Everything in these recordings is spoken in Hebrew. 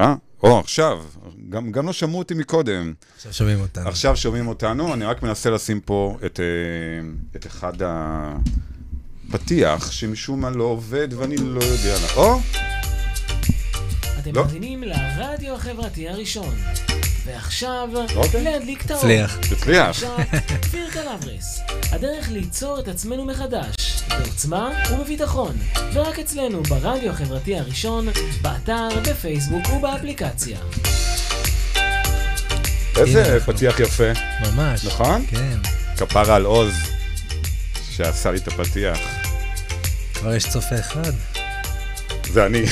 אה? או, עכשיו. גם, גם לא שמעו אותי מקודם. עכשיו שומעים אותנו. עכשיו שומעים אותנו, אני רק מנסה לשים פה את, אה, את אחד הפתיח, שמשום מה לא עובד ואני לא יודע... לה... או! אתם לא. מאזינים לרדיו החברתי הראשון. ועכשיו, אוקיי. להדליק את האור. הצליח. הצליח. עכשיו, כפיר קלברס. הדרך ליצור את עצמנו מחדש, בעוצמה ובביטחון. ורק אצלנו, ברדיו החברתי הראשון, באתר, בפייסבוק ובאפליקציה. איזה. פתיח יפה, ממש. נכון? כן. כפרה על עוז, שעשה לי את הפתיח. כבר יש צופה אחד. זה אני.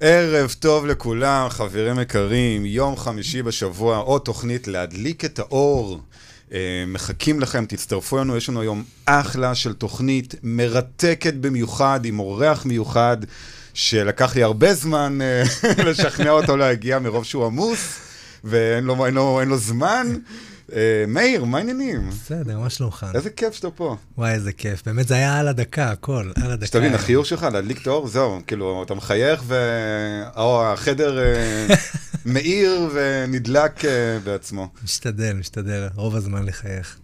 ערב טוב לכולם, חברים יקרים, יום חמישי בשבוע, עוד תוכנית להדליק את האור. אה, מחכים לכם, תצטרפו אלינו, יש לנו היום אחלה של תוכנית מרתקת במיוחד, עם אורח מיוחד, שלקח לי הרבה זמן אה, לשכנע אותו להגיע מרוב שהוא עמוס, ואין לו, אין לו, אין לו זמן. אה, מאיר, מה העניינים? בסדר, מה שלומך? איזה כיף שאתה פה. וואי, איזה כיף. באמת, זה היה על הדקה, הכל, על הדקה. שתבין, החיוך שלך, להדליק את האור, זהו, כאילו, אתה מחייך והחדר אה, מאיר ונדלק אה, בעצמו. משתדל, משתדל, רוב הזמן לחייך.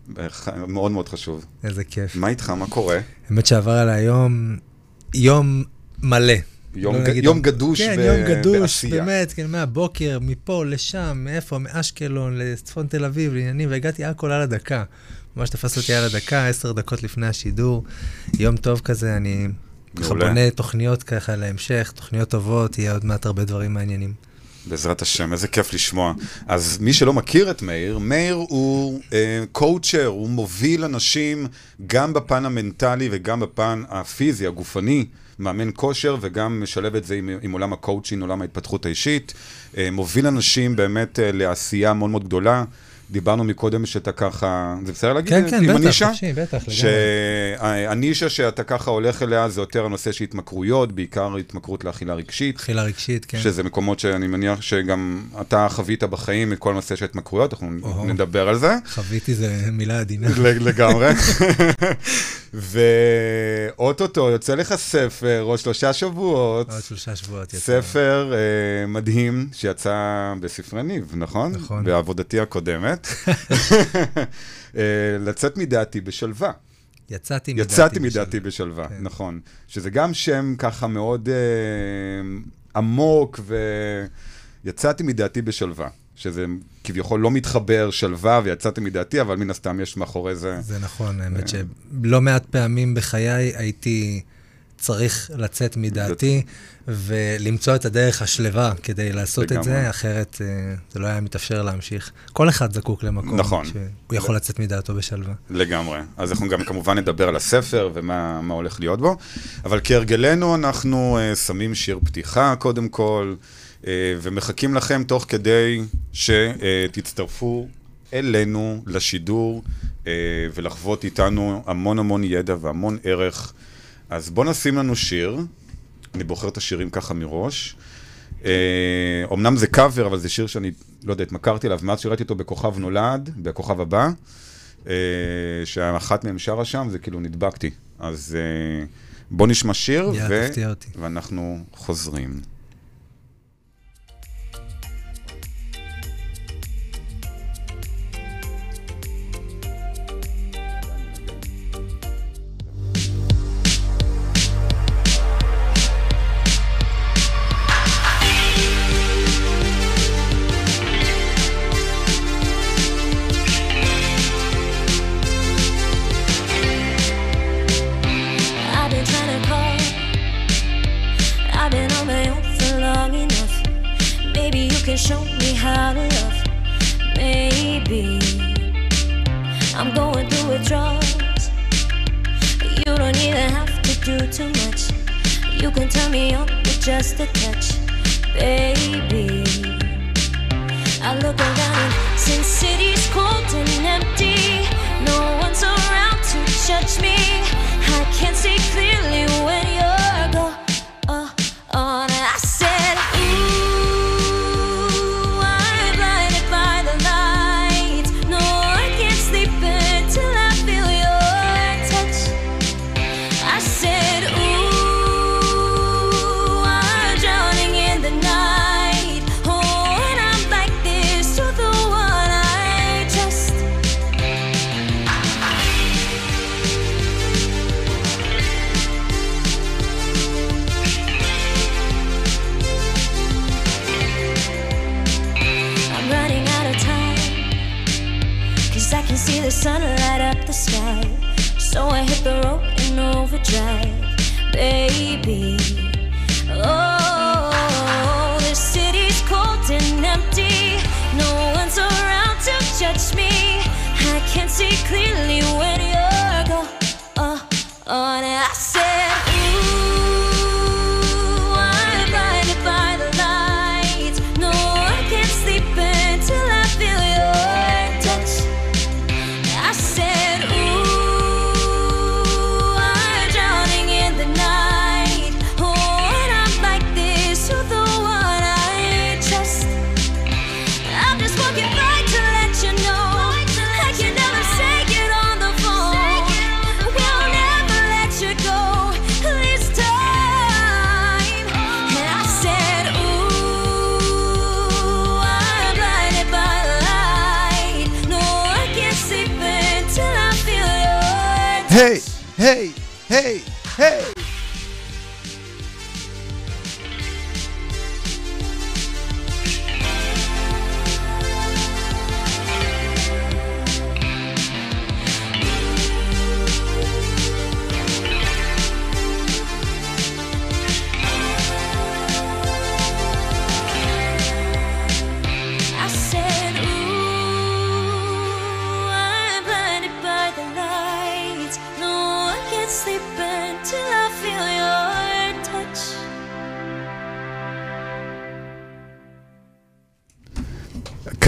מאוד מאוד חשוב. איזה כיף. מה איתך, מה קורה? האמת שעבר עליי יום, יום מלא. יום לא ג- יום גדוש כן, ב- יום גדוש, בעשייה. באמת, כן, מהבוקר, מפה, לשם, מאיפה, מאשקלון לצפון תל אביב, לעניינים, והגעתי הכל על הדקה. ממש תפס אותי על הדקה, עשר דקות לפני השידור. יום טוב כזה, אני ככה. בונה תוכניות ככה להמשך, תוכניות טובות, יהיה עוד מעט הרבה דברים מעניינים. בעזרת השם, איזה כיף לשמוע. אז מי שלא מכיר את מאיר, מאיר הוא אה, קואוצ'ר, הוא מוביל אנשים גם בפן המנטלי וגם בפן הפיזי, הגופני, מאמן כושר, וגם משלב את זה עם, עם עולם הקואוצ'ין, עולם ההתפתחות האישית. אה, מוביל אנשים באמת אה, לעשייה מאוד מאוד גדולה. דיברנו מקודם שאתה ככה, זה בסדר להגיד? כן, כן, בטח, הנישה? חופשי, בטח, לגמרי. שהנישה שאתה ככה הולך אליה זה יותר הנושא של התמכרויות, בעיקר התמכרות לאכילה רגשית. אכילה רגשית, כן. שזה מקומות שאני מניח שגם אתה חווית בחיים מכל הנושא של התמכרויות, אנחנו או-הו. נדבר על זה חוויתי זה מילה עדינה. לגמרי. ואו-טו-טו יוצא לך ספר, עוד שלושה שבועות, עוד שלושה שבועות יצא. ספר אה, מדהים שיצא בספרי ניב, נכון? נכון. בעבודתי הקודמת. אה, לצאת מדעתי בשלווה. יצאתי מדעתי. יצאתי בשלב. מדעתי בשלווה, כן. נכון. שזה גם שם ככה מאוד אה, עמוק, ויצאתי מדעתי בשלווה. שזה כביכול לא מתחבר שלווה ויצאתי מדעתי, אבל מן הסתם יש מאחורי זה... זה נכון, האמת אה. שלא מעט פעמים בחיי הייתי צריך לצאת מדעתי ולמצוא את הדרך השלווה כדי לעשות את. זה, אחרת אה, זה לא היה מתאפשר להמשיך. כל אחד זקוק למקום נכון. שהוא יכול לצאת מדעתו בשלווה. לגמרי. אז אנחנו גם כמובן נדבר על הספר ומה מה הולך להיות בו, אבל כהרגלנו אנחנו uh, שמים שיר פתיחה קודם כל, uh, ומחכים לכם תוך כדי שתצטרפו אלינו לשידור ולחוות איתנו המון המון ידע והמון ערך. אז בואו נשים לנו שיר, אני בוחר את השירים ככה מראש. אה, אמנם זה קאבר, אבל זה שיר שאני, לא יודע, התמכרתי אליו מאז שראיתי אותו בכוכב נולד, בכוכב הבא, אה, שאחת מהם שרה שם, זה כאילו נדבקתי. אז אה, בוא נשמע שיר, אותי. ואנחנו חוזרים. Do too much. You can turn me on with just a touch, baby. I look around and since city's cold and empty, no one's around to judge me. I can't see clearly when you're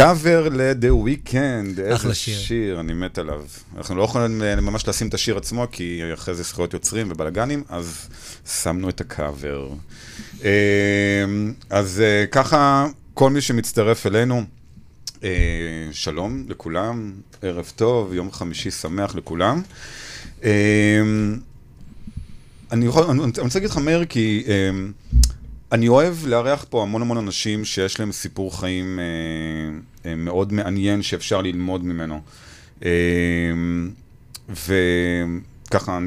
קאבר ל-The Weeknd, איזה שיר. שיר. אני מת עליו. אנחנו לא יכולים אה, ממש לשים את השיר עצמו, כי אחרי זה זכויות יוצרים ובלאגנים, אז שמנו את הקאבר. אה, אז אה, ככה, כל מי שמצטרף אלינו, אה, שלום לכולם, ערב טוב, יום חמישי שמח לכולם. אה, אני יכול, אני, אני רוצה להגיד לך, מאיר, כי אה, אני אוהב לארח פה המון המון אנשים שיש להם סיפור חיים אה, מאוד מעניין שאפשר ללמוד ממנו. אה, וככה,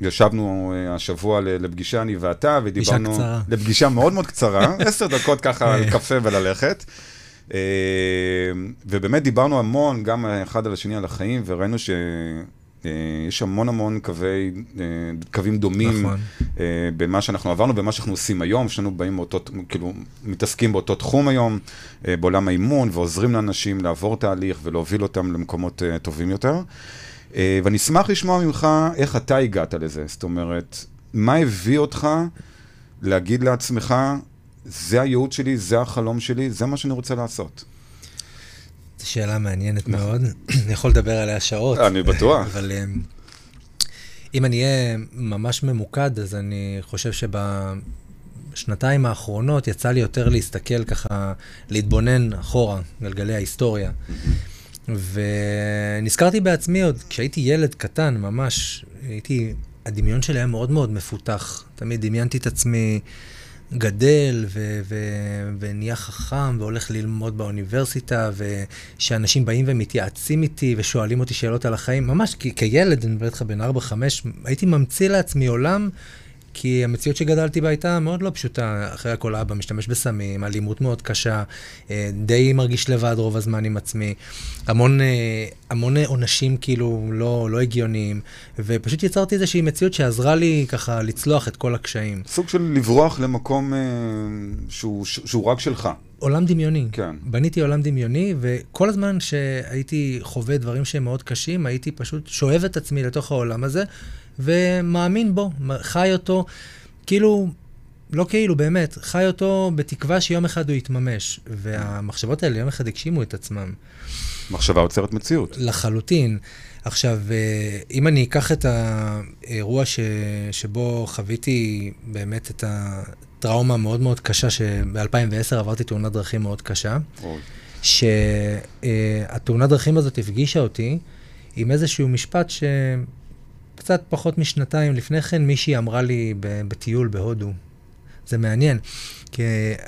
ישבנו אה, השבוע לפגישה, אני ואתה, ודיברנו... קצרה. לפגישה מאוד מאוד קצרה, עשר דקות ככה על קפה וללכת. אה, ובאמת דיברנו המון, גם אחד על השני על החיים, וראינו ש... אה, יש המון המון קווי, אה, קווים דומים נכון. אה, במה שאנחנו עברנו ומה שאנחנו עושים היום, שנינו באים מאותו, כאילו, מתעסקים באותו תחום היום, בעולם האימון, ועוזרים לאנשים לעבור תהליך ולהוביל אותם למקומות טובים יותר. ואני אשמח לשמוע ממך איך אתה הגעת לזה, זאת אומרת, מה הביא אותך להגיד לעצמך, זה הייעוד שלי, זה החלום שלי, זה מה שאני רוצה לעשות. זו שאלה מעניינת מאוד. אני יכול לדבר עליה שעות. אני בטוח. אבל אמ, אם אני אהיה ממש ממוקד, אז אני חושב שבשנתיים האחרונות יצא לי יותר להסתכל ככה, להתבונן אחורה, גלגלי ההיסטוריה. ונזכרתי בעצמי עוד, כשהייתי ילד קטן, ממש, הייתי, הדמיון שלי היה מאוד מאוד מפותח. תמיד דמיינתי את עצמי גדל ו- ו- ונהיה חכם והולך ללמוד באוניברסיטה, ושאנשים באים ומתייעצים איתי ושואלים אותי שאלות על החיים. ממש כי, כילד, אני מדבר איתך בן 4-5, הייתי ממציא לעצמי עולם. כי המציאות שגדלתי בה הייתה מאוד לא פשוטה. אחרי הכל אבא משתמש בסמים, אלימות מאוד קשה, אה, די מרגיש לבד רוב הזמן עם עצמי. המון, אה, המון עונשים כאילו לא, לא הגיוניים, ופשוט יצרתי איזושהי מציאות שעזרה לי ככה לצלוח את כל הקשיים. סוג של לברוח למקום אה, שהוא, שהוא רק שלך. עולם דמיוני. כן. בניתי עולם דמיוני, וכל הזמן שהייתי חווה דברים שהם מאוד קשים, הייתי פשוט שואב את עצמי לתוך העולם הזה, ומאמין בו, חי אותו, כאילו, לא כאילו, באמת, חי אותו בתקווה שיום אחד הוא יתממש. והמחשבות האלה יום אחד הגשימו את עצמם. מחשבה יוצרת מציאות. לחלוטין. עכשיו, אה, אם אני אקח את האירוע ש... שבו חוויתי באמת את הטראומה המאוד מאוד קשה, שב-2010 עברתי תאונת דרכים מאוד קשה, אוי. שהתאונת דרכים הזאת הפגישה אותי עם איזשהו משפט שקצת פחות משנתיים לפני כן מישהי אמרה לי בטיול בהודו. זה מעניין, כי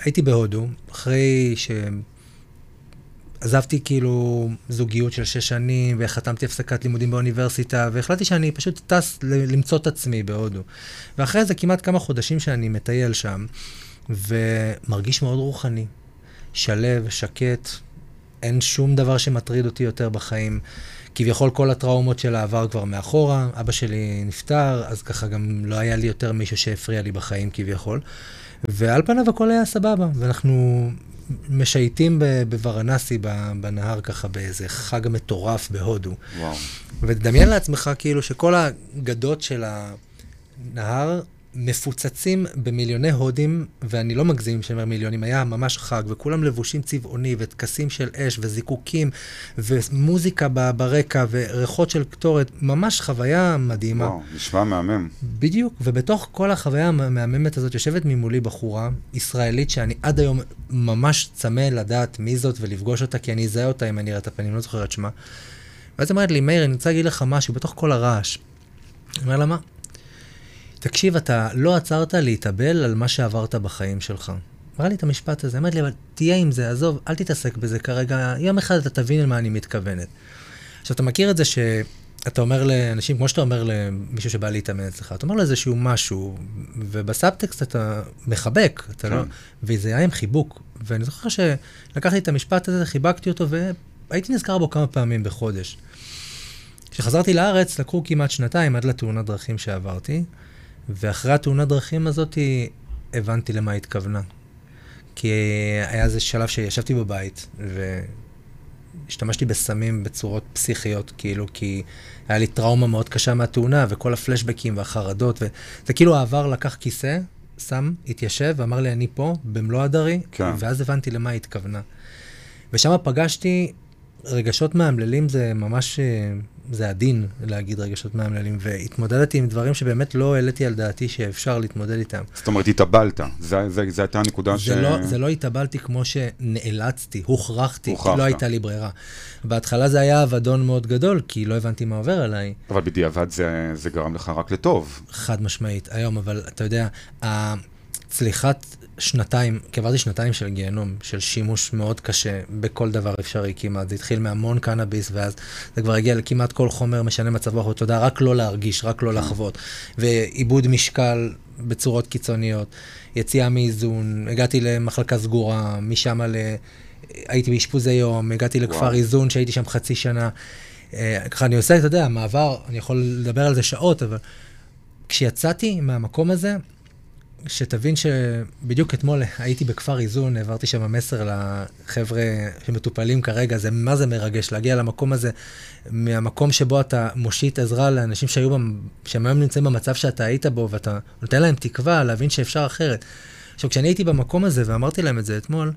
הייתי בהודו, אחרי ש... עזבתי כאילו זוגיות של שש שנים, וחתמתי הפסקת לימודים באוניברסיטה, והחלטתי שאני פשוט טס למצוא את עצמי בהודו. ואחרי זה כמעט כמה חודשים שאני מטייל שם, ומרגיש מאוד רוחני, שלו, שקט, אין שום דבר שמטריד אותי יותר בחיים. כביכול כל הטראומות של העבר כבר מאחורה, אבא שלי נפטר, אז ככה גם לא היה לי יותר מישהו שהפריע לי בחיים כביכול. ועל פניו הכל היה סבבה, ואנחנו משייטים בוורנסי, בנהר ככה, באיזה חג מטורף בהודו. וואו. ותדמיין לעצמך כאילו שכל הגדות של הנהר מפוצצים במיליוני הודים, ואני לא מגזים שאני אומר מיליונים, היה ממש חג, וכולם לבושים צבעוני, וטקסים של אש, וזיקוקים, ומוזיקה ברקע, וריחות של קטורת, ממש חוויה מדהימה. וואו, נשמע מהמם. בדיוק, ובתוך כל החוויה המהממת הזאת יושבת ממולי בחורה ישראלית שאני עד היום ממש צמא לדעת מי זאת ולפגוש אותה, כי אני אזהה אותה אם אני אראה את הפנים, לא זוכר את שמה. ואז היא אומרת לי, מאיר, אני רוצה להגיד לך משהו בתוך כל הרעש. אני אומר לה, מה? תקשיב, אתה לא עצרת להתאבל על מה שעברת בחיים שלך. אמרה לי את המשפט הזה, אמרתי לי, אבל תהיה עם זה, עזוב, אל תתעסק בזה כרגע, יום אחד אתה תבין למה אני מתכוונת. עכשיו, אתה מכיר את זה שאתה אומר לאנשים, כמו שאתה אומר למישהו שבא להתאמן אצלך, אתה אומר לו איזשהו משהו, ובסאבטקסט אתה מחבק, אתה כן. לא... וזה היה עם חיבוק. ואני זוכר שלקחתי את המשפט הזה, חיבקתי אותו, והייתי נזכר בו כמה פעמים בחודש. כשחזרתי לארץ, לקחו כמעט שנתיים עד לתאונת דרכים שעברתי, ואחרי התאונת דרכים הזאת הבנתי למה היא התכוונה. כי היה איזה שלב שישבתי בבית, והשתמשתי בסמים בצורות פסיכיות, כאילו, כי היה לי טראומה מאוד קשה מהתאונה, וכל הפלשבקים והחרדות, וזה כאילו העבר לקח כיסא, שם, התיישב, ואמר לי, אני פה, במלוא הדרי, כן. ואז הבנתי למה היא התכוונה. ושם פגשתי רגשות מאמללים, זה ממש, אה, זה עדין להגיד רגשות מאמללים, והתמודדתי עם דברים שבאמת לא העליתי על דעתי שאפשר להתמודד איתם. זאת אומרת, התאבלת. זו הייתה הנקודה ש... לא, זה לא התאבלתי כמו שנאלצתי, הוכרחתי, כי הוכרחת. לא הייתה לי ברירה. בהתחלה זה היה אבדון מאוד גדול, כי לא הבנתי מה עובר עליי, אבל בדיעבד זה, זה גרם לך רק לטוב. חד משמעית, היום, אבל אתה יודע, הצליחת שנתיים, כי עברתי שנתיים של גיהנום, של שימוש מאוד קשה בכל דבר אפשרי כמעט. זה התחיל מהמון קנאביס, ואז זה כבר הגיע לכמעט כל חומר משנה מצב רוח ותודעה, רק לא להרגיש, רק לא לחוות. ועיבוד משקל בצורות קיצוניות, יציאה מאיזון, הגעתי למחלקה סגורה, משם ל... הייתי באשפוזי יום, הגעתי לכפר וואו. איזון שהייתי שם חצי שנה. אה, ככה אני עושה, אתה יודע, מעבר, אני יכול לדבר על זה שעות, אבל כשיצאתי מהמקום הזה, שתבין שבדיוק אתמול הייתי בכפר איזון, העברתי שם מסר לחבר'ה שמטופלים כרגע, זה מה זה מרגש להגיע למקום הזה, מהמקום שבו אתה מושיט עזרה לאנשים שהיו, שהם היום נמצאים במצב שאתה היית בו, ואתה נותן להם תקווה להבין שאפשר אחרת. עכשיו, כשאני הייתי במקום הזה, ואמרתי להם את זה אתמול,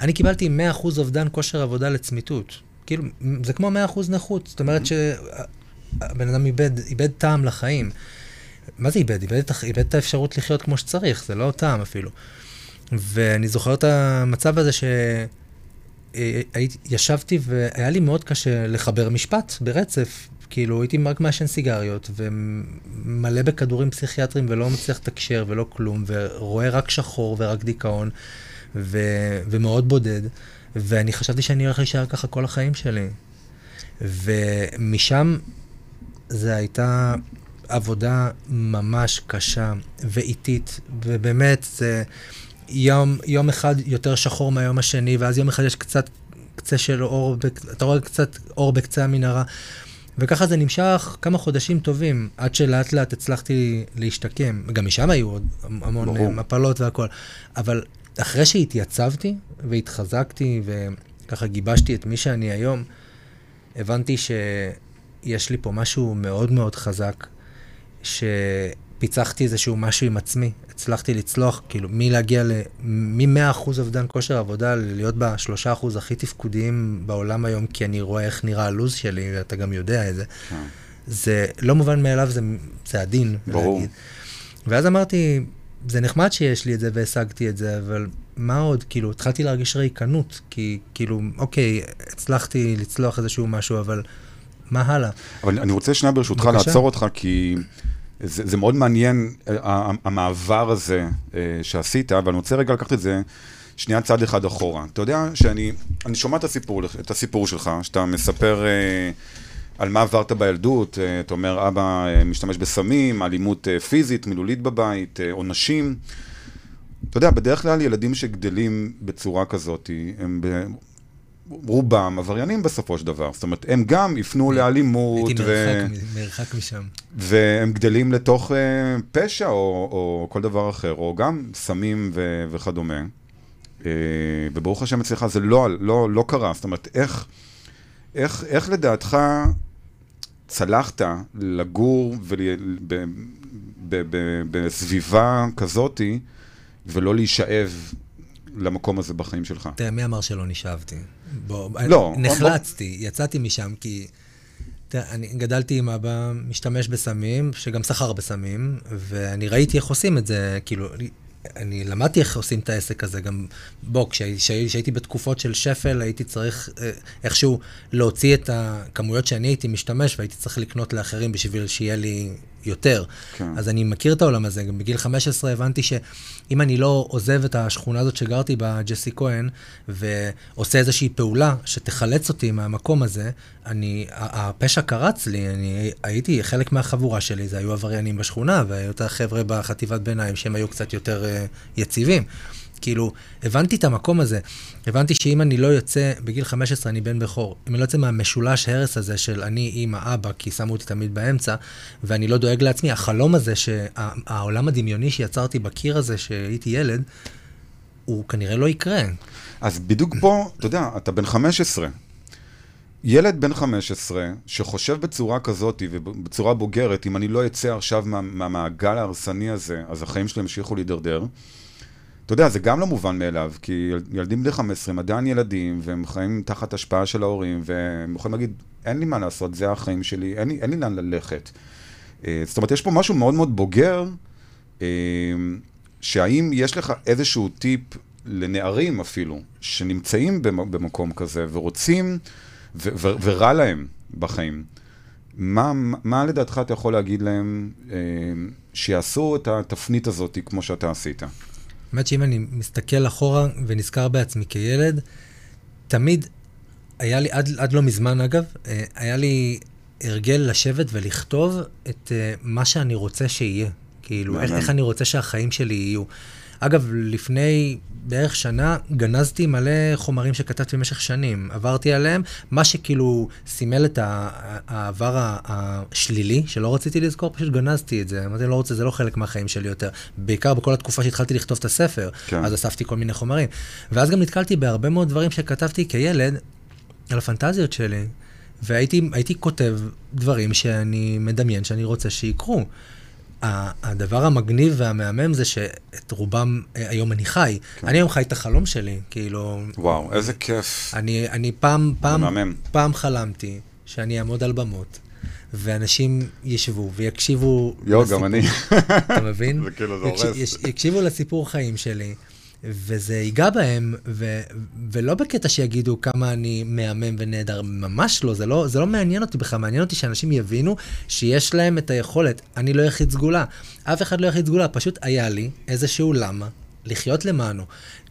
אני קיבלתי 100% אובדן כושר עבודה לצמיתות. כאילו, זה כמו 100% נכות. זאת אומרת שהבן אדם איבד, איבד טעם לחיים. מה זה איבד? איבד את, איבד את האפשרות לחיות כמו שצריך, זה לא טעם אפילו. ואני זוכר את המצב הזה ש... אה, ישבתי והיה לי מאוד קשה לחבר משפט ברצף. כאילו, הייתי רק מעשן סיגריות, ומלא בכדורים פסיכיאטריים, ולא מצליח לתקשר ולא כלום, ורואה רק שחור ורק דיכאון, ו... ומאוד בודד, ואני חשבתי שאני הולך להישאר ככה כל החיים שלי. ומשם זו הייתה עבודה ממש קשה ואיטית, ובאמת, זה יום, יום אחד יותר שחור מהיום השני, ואז יום אחד יש קצת קצה של אור, אתה רואה קצת אור בקצה המנהרה. וככה זה נמשך כמה חודשים טובים, עד שלאט לאט הצלחתי להשתקם. גם משם היו עוד המון ברור. מפלות והכל. אבל אחרי שהתייצבתי והתחזקתי וככה גיבשתי את מי שאני היום, הבנתי שיש לי פה משהו מאוד מאוד חזק, שפיצחתי איזשהו משהו עם עצמי. הצלחתי לצלוח, כאילו, מלהגיע ל... מ-100% אובדן כושר עבודה, להיות ב-3% הכי תפקודיים בעולם היום, כי אני רואה איך נראה הלו"ז שלי, ואתה גם יודע את זה. כן. זה לא מובן מאליו, זה, זה עדין. ברור. להגיד. ואז אמרתי, זה נחמד שיש לי את זה והשגתי את זה, אבל מה עוד? כאילו, התחלתי להרגיש ריקנות, כי כאילו, אוקיי, הצלחתי לצלוח איזשהו משהו, אבל מה הלאה? אבל אני רוצה שנייה ברשותך בבקשה. לעצור אותך, כי זה, זה מאוד מעניין, אה, המעבר הזה אה, שעשית, אבל אני רוצה רגע לקחת את זה שנייה צעד אחד אחורה. אתה יודע שאני אני שומע את הסיפור, את הסיפור שלך, שאתה מספר אה, על מה עברת בילדות, אה, אתה אומר, אבא אה, משתמש בסמים, אלימות אה, פיזית, מילולית בבית, עונשים. אתה יודע, בדרך כלל ילדים שגדלים בצורה כזאת, הם. רובם עבריינים בסופו של דבר. זאת אומרת, הם גם יפנו לאלימות, הייתי ו... מרחק, מ- מרחק משם. והם גדלים לתוך אה, פשע או, או כל דבר אחר, או גם סמים ו, וכדומה. אה, וברוך השם אצלך זה לא, לא, לא קרה. זאת אומרת, איך, איך, איך לדעתך צלחת לגור ול, ב, ב, ב, בסביבה כזאתי ולא להישאב למקום הזה בחיים שלך? תראה, מי אמר שלא נשאבתי? בוא, לא, נחלצתי, יצאתי משם כי... תראה, אני גדלתי עם אבא משתמש בסמים, שגם סחר בסמים, ואני ראיתי איך עושים את זה, כאילו, אני- למדתי איך עושים את העסק הזה, גם, בוא, כשהי- כשהי- כשהייתי בתקופות של שפל, הייתי צריך אה, איכשהו להוציא את הכמויות שאני הייתי משתמש, והייתי צריך לקנות לאחרים בשביל שיהיה לי יותר. כן. אז אני מכיר את העולם הזה, גם בגיל 15 הבנתי שאם אני לא עוזב את השכונה הזאת שגרתי בה, ג'סי כהן, ועושה איזושהי פעולה שתחלץ אותי מהמקום הזה, אני, הפשע קרץ לי, אני הייתי, חלק מהחבורה שלי, זה היו עבריינים בשכונה, והיו את החבר'ה בחטיבת ביניים שהם היו קצת יותר uh, יציבים. כאילו, הבנתי את המקום הזה. הבנתי שאם אני לא יוצא, בגיל 15 אני בן בכור, אם אני לא יוצא מהמשולש הרס הזה של אני, אימא, אבא, כי שמו אותי תמיד באמצע, ואני לא דואג לעצמי, החלום הזה, שהעולם הדמיוני שיצרתי בקיר הזה, שהייתי ילד, הוא כנראה לא יקרה. אז בדיוק פה, אתה יודע, אתה בן 15. ילד בן 15 שחושב בצורה כזאת ובצורה בוגרת, אם אני לא אצא עכשיו מה, מהמעגל ההרסני הזה, אז החיים שלי ימשיכו להידרדר. אתה יודע, זה גם לא מובן מאליו, כי יל- ילדים בני 15 הם עדיין ילדים, והם חיים תחת השפעה של ההורים, והם יכולים להגיד, אין לי מה לעשות, זה החיים שלי, אין לי, אין לי לאן ללכת. אה, זאת אומרת, יש פה משהו מאוד מאוד בוגר, אה, שהאם יש לך איזשהו טיפ לנערים אפילו, שנמצאים במ- במקום כזה ורוצים, ורע להם בחיים, מה, מה לדעתך אתה יכול להגיד להם אה, שיעשו את התפנית הזאת כמו שאתה עשית? האמת שאם אני מסתכל אחורה ונזכר בעצמי כילד, תמיד היה לי, עד, עד לא מזמן אגב, אה, היה לי הרגל לשבת ולכתוב את אה, מה שאני רוצה שיהיה. כאילו, איך. איך אני רוצה שהחיים שלי יהיו. אגב, לפני בערך שנה גנזתי מלא חומרים שכתבתי במשך שנים. עברתי עליהם, מה שכאילו סימל את העבר השלילי, שלא רציתי לזכור, פשוט גנזתי את זה. אמרתי, לא רוצה, זה לא חלק מהחיים שלי יותר. בעיקר בכל התקופה שהתחלתי לכתוב את הספר, כן. אז אספתי כל מיני חומרים. ואז גם נתקלתי בהרבה מאוד דברים שכתבתי כילד על הפנטזיות שלי. והייתי הייתי כותב דברים שאני מדמיין שאני רוצה שיקרו. הדבר המגניב והמהמם זה שאת רובם אה, היום אני חי. כן. אני היום חי את החלום שלי, כאילו... וואו, איזה כיף. אני, אני פעם, פעם, מהמם. פעם חלמתי שאני אעמוד על במות, ואנשים ישבו ויקשיבו יו, גם אני. אתה מבין? זה כאילו, זה הורס. יקשיבו לסיפור חיים שלי, וזה ייגע בהם, ו, ולא בקטע שיגידו כמה אני מהמם ונהדר, ממש לא, זה לא, זה לא מעניין אותי בכלל, מעניין אותי שאנשים יבינו שיש להם את היכולת. אני לא יחיד סגולה, אף אחד לא יחיד סגולה, פשוט היה לי איזשהו למה לחיות למענו.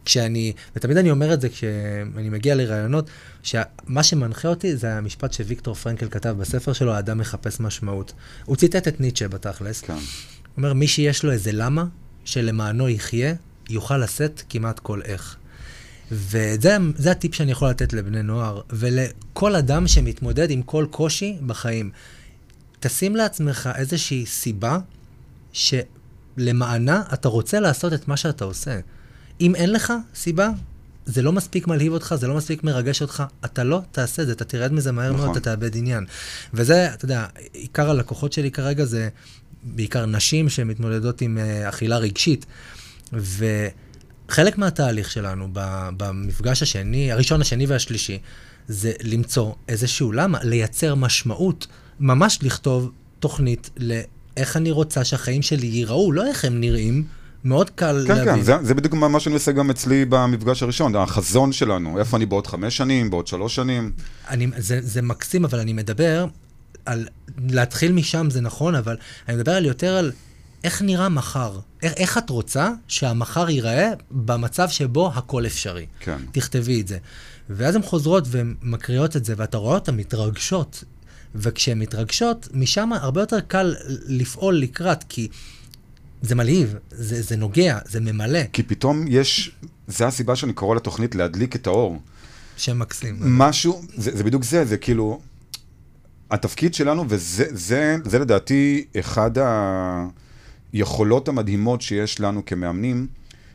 כשאני, ותמיד אני אומר את זה כשאני מגיע לראיונות, שמה שמנחה אותי זה המשפט שוויקטור פרנקל כתב בספר שלו, האדם מחפש משמעות. הוא ציטט את ניטשה בתכלס. כן. הוא אומר, מי שיש לו איזה למה, שלמענו יחיה, יוכל לשאת כמעט כל איך. וזה זה הטיפ שאני יכול לתת לבני נוער, ולכל אדם שמתמודד עם כל קושי בחיים. תשים לעצמך איזושהי סיבה שלמענה אתה רוצה לעשות את מה שאתה עושה. אם אין לך סיבה, זה לא מספיק מלהיב אותך, זה לא מספיק מרגש אותך, אתה לא תעשה את זה, אתה תרד מזה מהר נכון. מאוד, אתה תאבד עניין. וזה, אתה יודע, עיקר הלקוחות שלי כרגע זה בעיקר נשים שמתמודדות עם uh, אכילה רגשית. וחלק מהתהליך שלנו במפגש השני, הראשון, השני והשלישי, זה למצוא איזשהו למה, לייצר משמעות, ממש לכתוב תוכנית לאיך אני רוצה שהחיים שלי ייראו, לא איך הם נראים, מאוד קל כן, להבין. כן, זה, זה בדיוק מה שאני עושה גם אצלי במפגש הראשון, החזון שלנו, איפה אני בעוד חמש שנים, בעוד שלוש שנים. אני, זה, זה מקסים, אבל אני מדבר על... להתחיל משם זה נכון, אבל אני מדבר על יותר על איך נראה מחר. איך, איך את רוצה שהמחר ייראה במצב שבו הכל אפשרי. כן. תכתבי את זה. ואז הן חוזרות ומקריאות את זה, ואתה רואה אותן מתרגשות. וכשהן מתרגשות, משם הרבה יותר קל לפעול לקראת, כי זה מלהיב, זה, זה נוגע, זה ממלא. כי פתאום יש, זה הסיבה שאני קורא לתוכנית להדליק את האור. שם מקסים. משהו, זה, זה בדיוק זה, זה כאילו, התפקיד שלנו, וזה זה, זה לדעתי אחד היכולות המדהימות שיש לנו כמאמנים,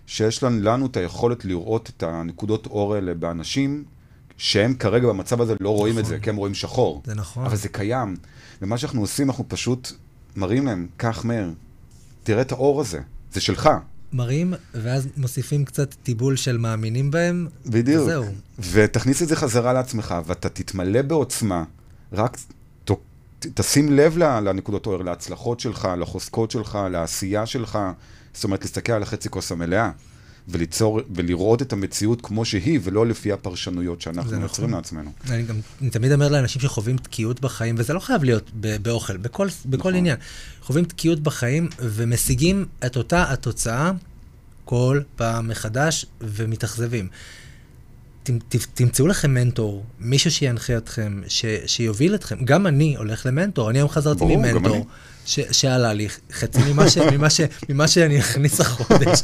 שיש לנו, לנו את היכולת לראות את הנקודות אור האלה באנשים, שהם כרגע במצב הזה לא רואים את זה, כי הם רואים שחור. זה נכון. אבל זה קיים. ומה שאנחנו עושים, אנחנו פשוט מראים להם, קח מאיר, תראה את האור הזה, זה שלך. מראים, ואז מוסיפים קצת טיבול של מאמינים בהם. בדיוק. וזהו. ותכניס את זה חזרה לעצמך, ואתה תתמלא בעוצמה, רק תשים לב לנקודות אור, להצלחות שלך, לחוזקות שלך, לעשייה שלך, זאת אומרת, להסתכל על החצי כוס המלאה, וליצור, ולראות את המציאות כמו שהיא, ולא לפי הפרשנויות שאנחנו נכון. יוצרים לעצמנו. אני גם אני תמיד אומר לאנשים שחווים תקיעות בחיים, וזה לא חייב להיות ב- באוכל, בכל, בכל נכון. עניין. חווים תקיעות בחיים ומשיגים את אותה התוצאה כל פעם מחדש ומתאכזבים. תמצאו לכם מנטור, מישהו שינחה אתכם, ש, שיוביל אתכם. גם אני הולך למנטור, אני היום חזרתי ברור. ממנטור. ש, שעלה לי חצי ממה, ש, ממה, ש, ממה שאני אכניס החודש,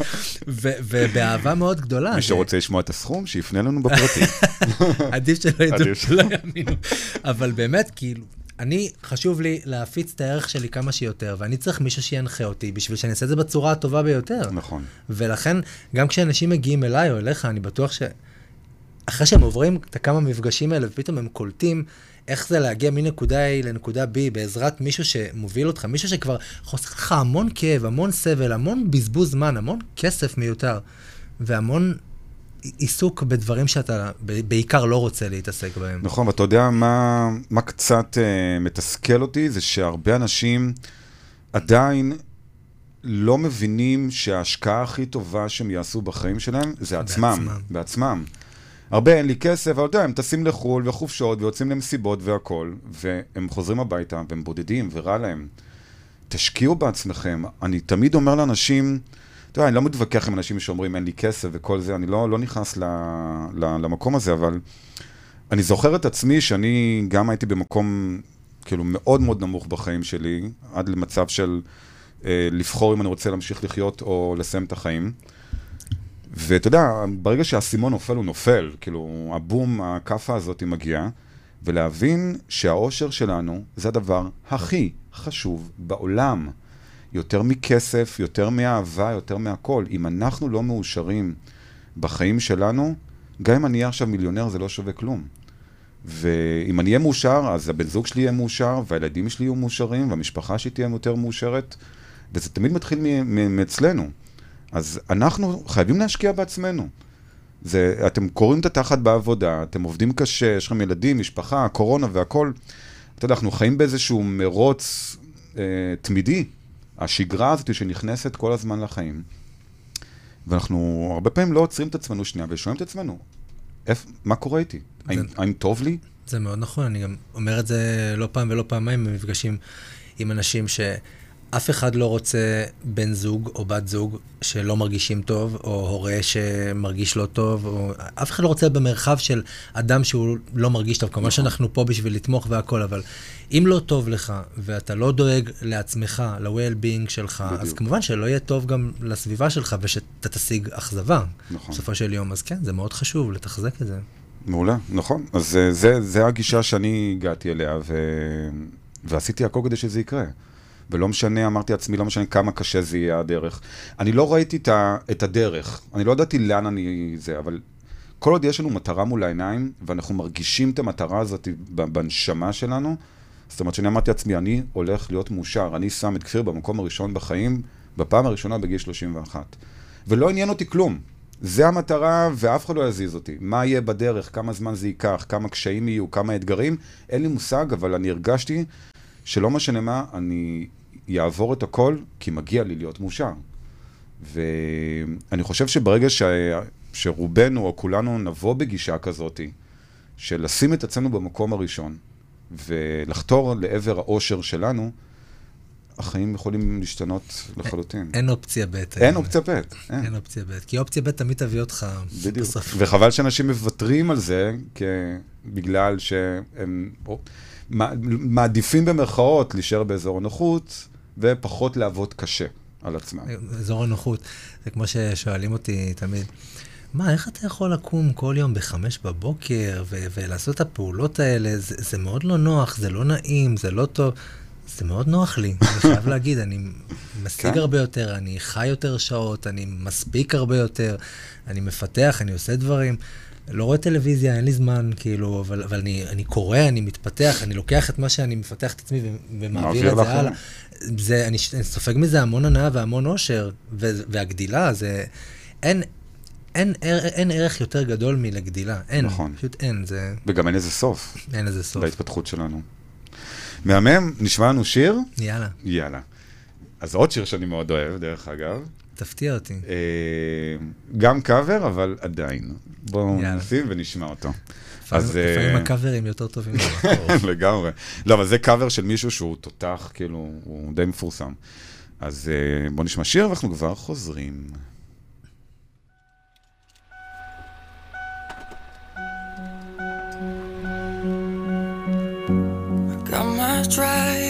ו, ובאהבה מאוד גדולה. מי שרוצה לשמוע את הסכום, שיפנה לנו בפרטי. עדיף שלא ידעו. שלא יאמינו. אבל באמת, כאילו, אני, חשוב לי להפיץ את הערך שלי כמה שיותר, ואני צריך מישהו שינחה אותי בשביל שאני אעשה את זה בצורה הטובה ביותר. נכון. ולכן, גם כשאנשים מגיעים אליי או אליך, אני בטוח ש... אחרי שהם עוברים את הכמה מפגשים האלה, ופתאום הם קולטים איך זה להגיע מנקודה A לנקודה B בעזרת מישהו שמוביל אותך, מישהו שכבר חוסך לך המון כאב, המון סבל, המון בזבוז זמן, המון כסף מיותר, והמון עיסוק בדברים שאתה בעיקר לא רוצה להתעסק בהם. נכון, ואתה יודע מה, מה קצת אה, מתסכל אותי? זה שהרבה אנשים עדיין לא מבינים שההשקעה הכי טובה שהם יעשו בחיים שלהם זה עצמם. בעצמם. בעצמם. הרבה אין לי כסף, אבל אתה יודע, הם טסים לחו"ל וחופשות ויוצאים למסיבות והכול, והם חוזרים הביתה והם בודדים ורע להם. תשקיעו בעצמכם. אני תמיד אומר לאנשים, אתה יודע, אני לא מתווכח עם אנשים שאומרים אין לי כסף וכל זה, אני לא, לא נכנס ל, ל, למקום הזה, אבל אני זוכר את עצמי שאני גם הייתי במקום כאילו מאוד מאוד נמוך בחיים שלי, עד למצב של אה, לבחור אם אני רוצה להמשיך לחיות או לסיים את החיים. ואתה יודע, ברגע שהאסימון נופל, הוא נופל. כאילו, הבום, הכאפה הזאת מגיעה, ולהבין שהאושר שלנו זה הדבר הכי חשוב בעולם. יותר מכסף, יותר מאהבה, יותר מהכל. אם אנחנו לא מאושרים בחיים שלנו, גם אם אני אהיה עכשיו מיליונר, זה לא שווה כלום. ואם אני אהיה מאושר, אז הבן זוג שלי יהיה מאושר, והילדים שלי יהיו מאושרים, והמשפחה שלי תהיה יותר מאושרת, וזה תמיד מתחיל מאצלנו. אז אנחנו חייבים להשקיע בעצמנו. זה, אתם קוראים את התחת בעבודה, אתם עובדים קשה, יש לכם ילדים, משפחה, קורונה והכול. אתה יודע, אנחנו חיים באיזשהו מרוץ אה, תמידי. השגרה הזאת שנכנסת כל הזמן לחיים. ואנחנו הרבה פעמים לא עוצרים את עצמנו שנייה ושואלים את עצמנו, איפ, מה קורה איתי? האם, האם טוב לי? זה מאוד נכון, אני גם אומר את זה לא פעם ולא פעמיים במפגשים עם אנשים שאף אחד לא רוצה בן זוג או בת זוג שלא מרגישים טוב, או הורה שמרגיש לא טוב, או... אף אחד לא רוצה במרחב של אדם שהוא לא מרגיש טוב. כמובן שאנחנו פה בשביל לתמוך והכל, אבל אם לא טוב לך, ואתה לא דואג לעצמך, ל-well-being שלך, אז בדיוק. כמובן שלא יהיה טוב גם לסביבה שלך, ושאתה תשיג אכזבה. נכון. בסופו של יום, אז כן, זה מאוד חשוב לתחזק את זה. מעולה, נכון. אז זה, זה, זה הגישה שאני הגעתי אליה, ו... ועשיתי הכל כדי שזה יקרה. ולא משנה, אמרתי לעצמי, לא משנה כמה קשה זה יהיה הדרך. אני לא ראיתי את, הדרך, אני לא ידעתי לאן אני זה, אבל כל עוד יש לנו מטרה מול העיניים, ואנחנו מרגישים את המטרה הזאת בנשמה שלנו, זאת אומרת שאני אמרתי לעצמי, אני הולך להיות מאושר, אני שם את כפיר במקום הראשון בחיים, בפעם הראשונה בגיל 31. ולא עניין אותי כלום. זה המטרה, ואף אחד לא יזיז אותי. מה יהיה בדרך, כמה זמן זה ייקח, כמה קשיים יהיו, כמה אתגרים, אין לי מושג, אבל אני הרגשתי שלא משנה מה, אני יעבור את הכל, כי מגיע לי להיות מאושר. ואני חושב שברגע ש... שרובנו או כולנו נבוא בגישה כזאת, של לשים את עצמנו במקום הראשון, ולחתור לעבר האושר שלנו, החיים יכולים להשתנות לחלוטין. אין אופציה ב'. אין אופציה ב', אין. אין אופציה ב', כי אופציה ב' תמיד תביא אותך בדיוק. בסוף. וחבל שאנשים מוותרים על זה, כ... בגלל שהם או, מע- מעדיפים במרכאות להישאר באזור הנוחות, ופחות לעבוד קשה על עצמם. אזור הנוחות. זה כמו ששואלים אותי תמיד, מה, איך אתה יכול לקום כל יום בחמש בבוקר ו- ולעשות את הפעולות האלה? זה, זה מאוד לא נוח, זה לא נעים, זה לא טוב. זה מאוד נוח לי, אני חייב להגיד, אני משיג כן? הרבה יותר, אני חי יותר שעות, אני מספיק הרבה יותר, אני מפתח, אני עושה דברים. לא רואה טלוויזיה, אין לי זמן, כאילו, אבל, אבל אני, אני קורא, אני מתפתח, אני לוקח את מה שאני מפתח את עצמי ומעביר את זה לאחרים. הלאה. זה, אני, אני סופג מזה המון הנאה והמון אושר, ו- והגדילה, זה... אין, אין, ער- אין ערך יותר גדול מלגדילה, אין, נכון. פשוט אין, זה, וגם אין לזה סוף אין לזה סוף. להתפתחות שלנו. מהמם, נשמע לנו שיר? יאללה, יאללה. אז עוד שיר שאני מאוד אוהב, דרך אגב. תפתיע אותי. אה, גם קאבר, אבל עדיין. בואו. נשים ונשמע אותו. לפעמים- אז, אה, לפעמים הקאברים יותר טובים. לגמרי. לא, אבל זה קאבר של מישהו שהוא תותח, כאילו, הוא די מפורסם. אז אה, בואו נשמע שיר ואנחנו כבר חוזרים.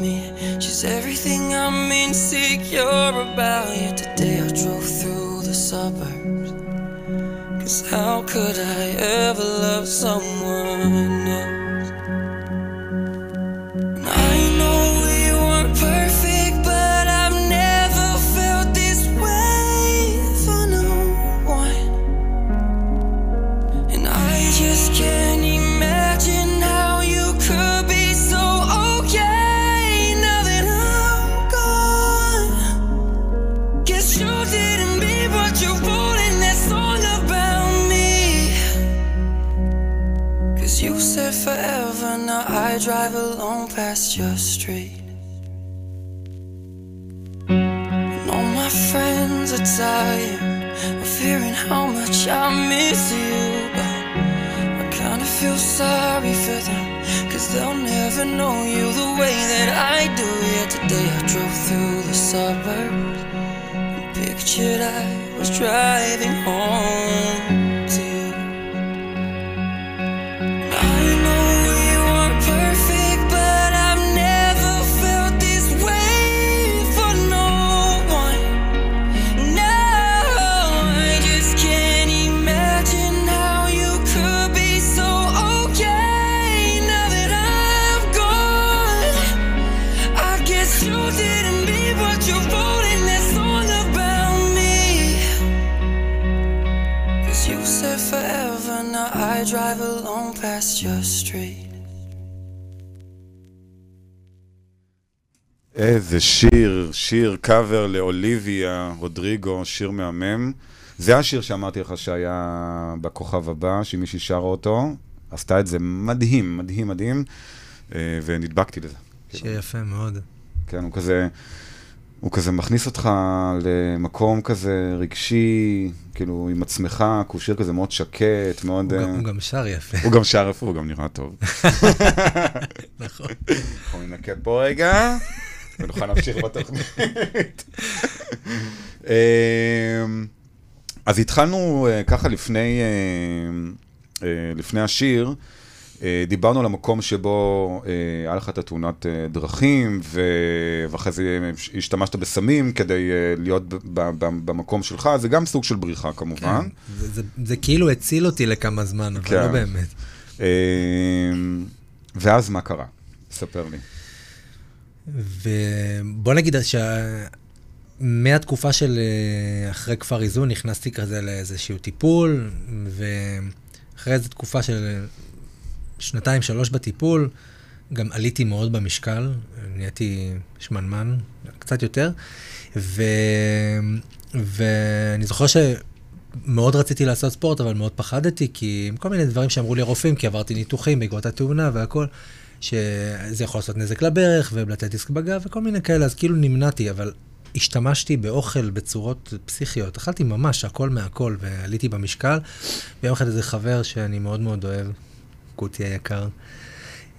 me. She's everything I'm insecure about. Yet today I drove through the suburbs. Cause how could I ever love someone are tired of how much I miss you. But I kinda feel sorry for them, cause they'll never know you the way that I do. Yet today I drove through the suburbs and pictured I was driving home drive alone past your street. איזה שיר, שיר קאבר לאוליביה רודריגו, שיר מהמם. זה השיר שאמרתי לך שהיה בכוכב הבא, שאם מישהי שרה אותו, עשתה את זה מדהים, מדהים, מדהים, אה, ונדבקתי לזה. שיר יפה מאוד. כן, הוא כזה, הוא כזה מכניס אותך למקום כזה רגשי, כאילו עם עצמך, כי הוא שיר כזה מאוד שקט, מאוד... הוא אה, גם- הוא גם שר יפה, הוא גם שר יפה, הוא גם נראה טוב. נכון. אנחנו ננקה פה רגע, ונוכל להמשיך בתוכנית. אמ, אז התחלנו אה, ככה לפני, אה, אה, לפני השיר, אה, דיברנו על המקום שבו אה, היה לך את התאונת אה, דרכים, ואחרי זה השתמשת בסמים כדי אה, להיות במקום שלך, זה גם סוג של בריחה כמובן. כן, זה- זה- זה כאילו הציל אותי לכמה זמן, אבל כן. לא באמת. אמ, ואז מה קרה? ספר לי. ובוא נגיד שמהתקופה של אה, אחרי כפר איזון נכנסתי כזה לאיזשהו טיפול, ואחרי איזו תקופה של שנתיים, שלוש בטיפול, גם עליתי מאוד במשקל, נהייתי שמנמן, קצת יותר, ו... ואני זוכר שמאוד רציתי לעשות ספורט, אבל מאוד פחדתי, כי עם כל מיני דברים שאמרו לי הרופאים, כי עברתי ניתוחים בעקבות התאונה והכל, שזה יכול לעשות נזק לברך, ובלטי דיסק בגב וכל מיני כאלה, אז כאילו נמנעתי, אבל השתמשתי באוכל בצורות פסיכיות. אכלתי ממש הכל מהכל, ועליתי במשקל. ויום אחד איזה חבר שאני מאוד מאוד אוהב, קוטי היקר,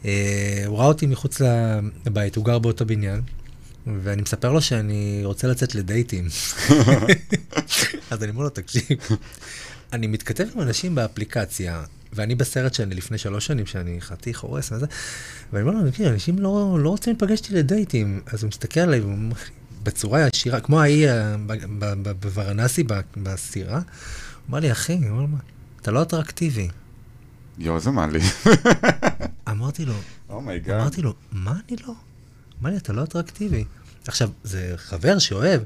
אה, הוא ראה אותי מחוץ לבית, הוא גר באותו בניין, ואני מספר לו שאני רוצה לצאת לדייטים. אז אני אומר לו, תקשיב, אני מתכתב עם אנשים באפליקציה, ואני בסרט שאני לפני שלוש שנים, שאני חתיך הורס וזה, ואני אומר לו, תקשיב, אנשים לא, לא רוצים להיפגש איתי לדייטים. אז הוא מסתכל עליי והוא אומר לי, בצורה ישירה, כמו ההיא אה, בוורנסי, בסירה, הוא אמר לי, אחי, הוא אמר, "מה, אתה לא אטרקטיבי. יואו, איזה מעליב. אמרתי לו, oh my God. אמרתי לו, מה אני לא? אמר לי, אתה לא אטרקטיבי. עכשיו, זה חבר שאוהב.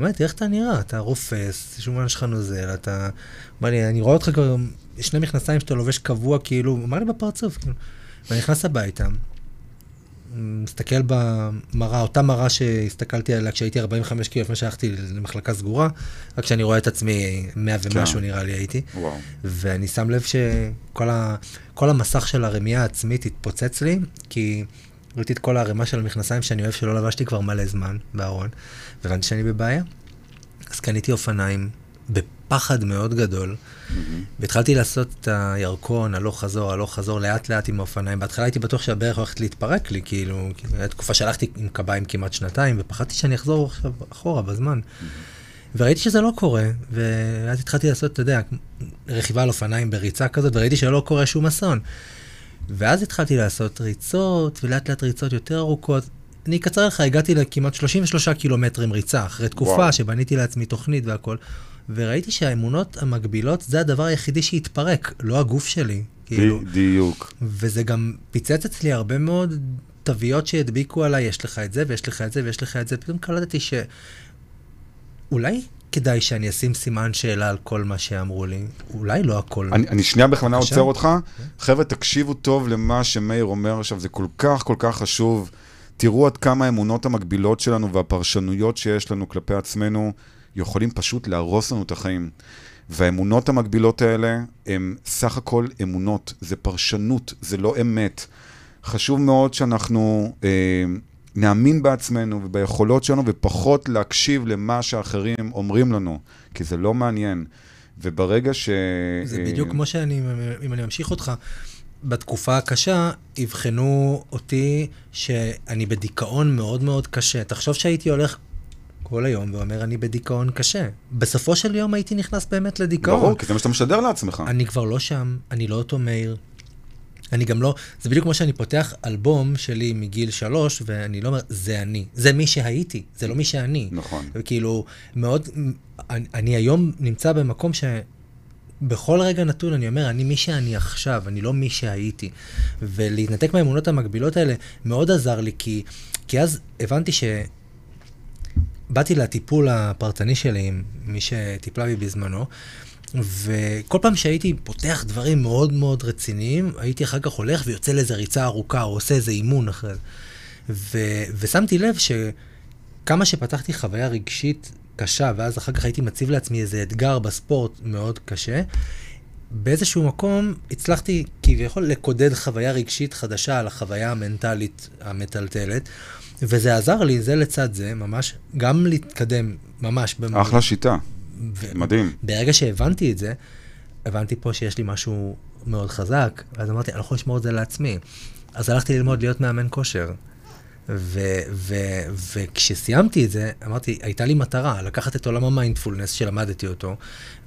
אמרתי, איך אתה נראה? אתה רופס, שומן שלך נוזל, אתה... אמר לי, אני רואה אותך כבר, שני מכנסיים שאתה לובש קבוע, כאילו, אמר לי בפרצוף, כאילו. ואני נכנס הביתה, מסתכל במראה, אותה מראה שהסתכלתי עליה כשהייתי 45 קילו לפני שהלכתי למחלקה סגורה, רק כשאני רואה את עצמי 100 ומשהו כן. נראה לי הייתי. וואו. ואני שם לב שכל ה, כל המסך של הרמייה העצמית התפוצץ לי, כי ראיתי את כל הערימה של המכנסיים שאני אוהב שלא לבשתי כבר מלא זמן בארון, והבנתי שאני בבעיה. אז קניתי אופניים בפחד מאוד גדול, והתחלתי לעשות את הירקון, הלוך חזור, הלוך חזור, לאט לאט עם האופניים. בהתחלה הייתי בטוח שהברך הולכת להתפרק לי, כאילו, כי הייתה תקופה שהלכתי עם קביים כמעט שנתיים, ופחדתי שאני אחזור עכשיו אחורה בזמן. וראיתי שזה לא קורה, ואז התחלתי לעשות, אתה יודע, רכיבה על אופניים בריצה כזאת, וראיתי שלא קורה שום אסון. ואז התחלתי לעשות ריצות, ולאט לאט ריצות יותר ארוכות. אני אקצר לך, הגעתי לכמעט 33 קילומטרים ריצה, אחרי תקופה וואו. שבניתי לעצמי תוכנית והכל, וראיתי שהאמונות המקבילות זה הדבר היחידי שהתפרק, לא הגוף שלי. כאילו, בדיוק. וזה גם פיצץ אצלי הרבה מאוד תוויות שהדביקו עליי, יש לך את זה, ויש לך את זה, ויש לך את זה. פתאום קלטתי ש... אולי כדאי שאני אשים סימן שאלה על כל מה שאמרו לי. אולי לא הכל. אני, אני שנייה בכוונה. עוצר אותך. חבר'ה, תקשיבו טוב למה שמאיר אומר עכשיו, זה כל כך כל כך חשוב. תראו עד כמה האמונות המקבילות שלנו והפרשנויות שיש לנו כלפי עצמנו יכולים פשוט להרוס לנו את החיים. והאמונות המקבילות האלה הן סך הכל אמונות, זה פרשנות, זה לא אמת. חשוב מאוד שאנחנו אה, נאמין בעצמנו וביכולות שלנו ופחות להקשיב למה שאחרים אומרים לנו, כי זה לא מעניין. וברגע ש... זה אה, בדיוק כמו שאני, אם אני ממשיך אותך, בתקופה הקשה, אבחנו אותי שאני בדיכאון מאוד מאוד קשה. תחשוב שהייתי הולך כל היום ואומר, אני בדיכאון קשה. בסופו של יום הייתי נכנס באמת לדיכאון. ברור, כי זה מה שאתה משדר לעצמך. אני כבר לא שם, אני לא אותו מאיר. אני גם לא, זה בדיוק כמו שאני פותח אלבום שלי מגיל שלוש, ואני לא אומר, זה אני. זה מי שהייתי, זה לא מי שאני. נכון. וכאילו, מאוד, אני, אני היום נמצא במקום שבכל רגע נתון אני אומר, אני מי שאני עכשיו, אני לא מי שהייתי. ולהתנתק מהאמונות המקבילות האלה מאוד עזר לי, כי, כי אז הבנתי ש... באתי לטיפול הפרטני שלי עם מי שטיפלה בי בזמנו, וכל פעם שהייתי פותח דברים מאוד מאוד רציניים, הייתי אחר כך הולך ויוצא לאיזה ריצה ארוכה, או עושה איזה אימון אחרי זה. ו- ושמתי לב שכמה שפתחתי חוויה רגשית קשה, ואז אחר כך הייתי מציב לעצמי איזה אתגר בספורט מאוד קשה, באיזשהו מקום הצלחתי כביכול לקודד חוויה רגשית חדשה על החוויה המנטלית המטלטלת, וזה עזר לי, זה לצד זה, ממש, גם להתקדם, ממש. במ- אחלה שיטה, ו- מדהים. ברגע שהבנתי את זה, הבנתי פה שיש לי משהו מאוד חזק, ואז אמרתי, אני יכול לשמור את זה לעצמי. אז הלכתי ללמוד להיות מאמן כושר. ו- ו- וכשסיימתי את זה, אמרתי, הייתה לי מטרה, לקחת את עולם המיינדפולנס שלמדתי אותו,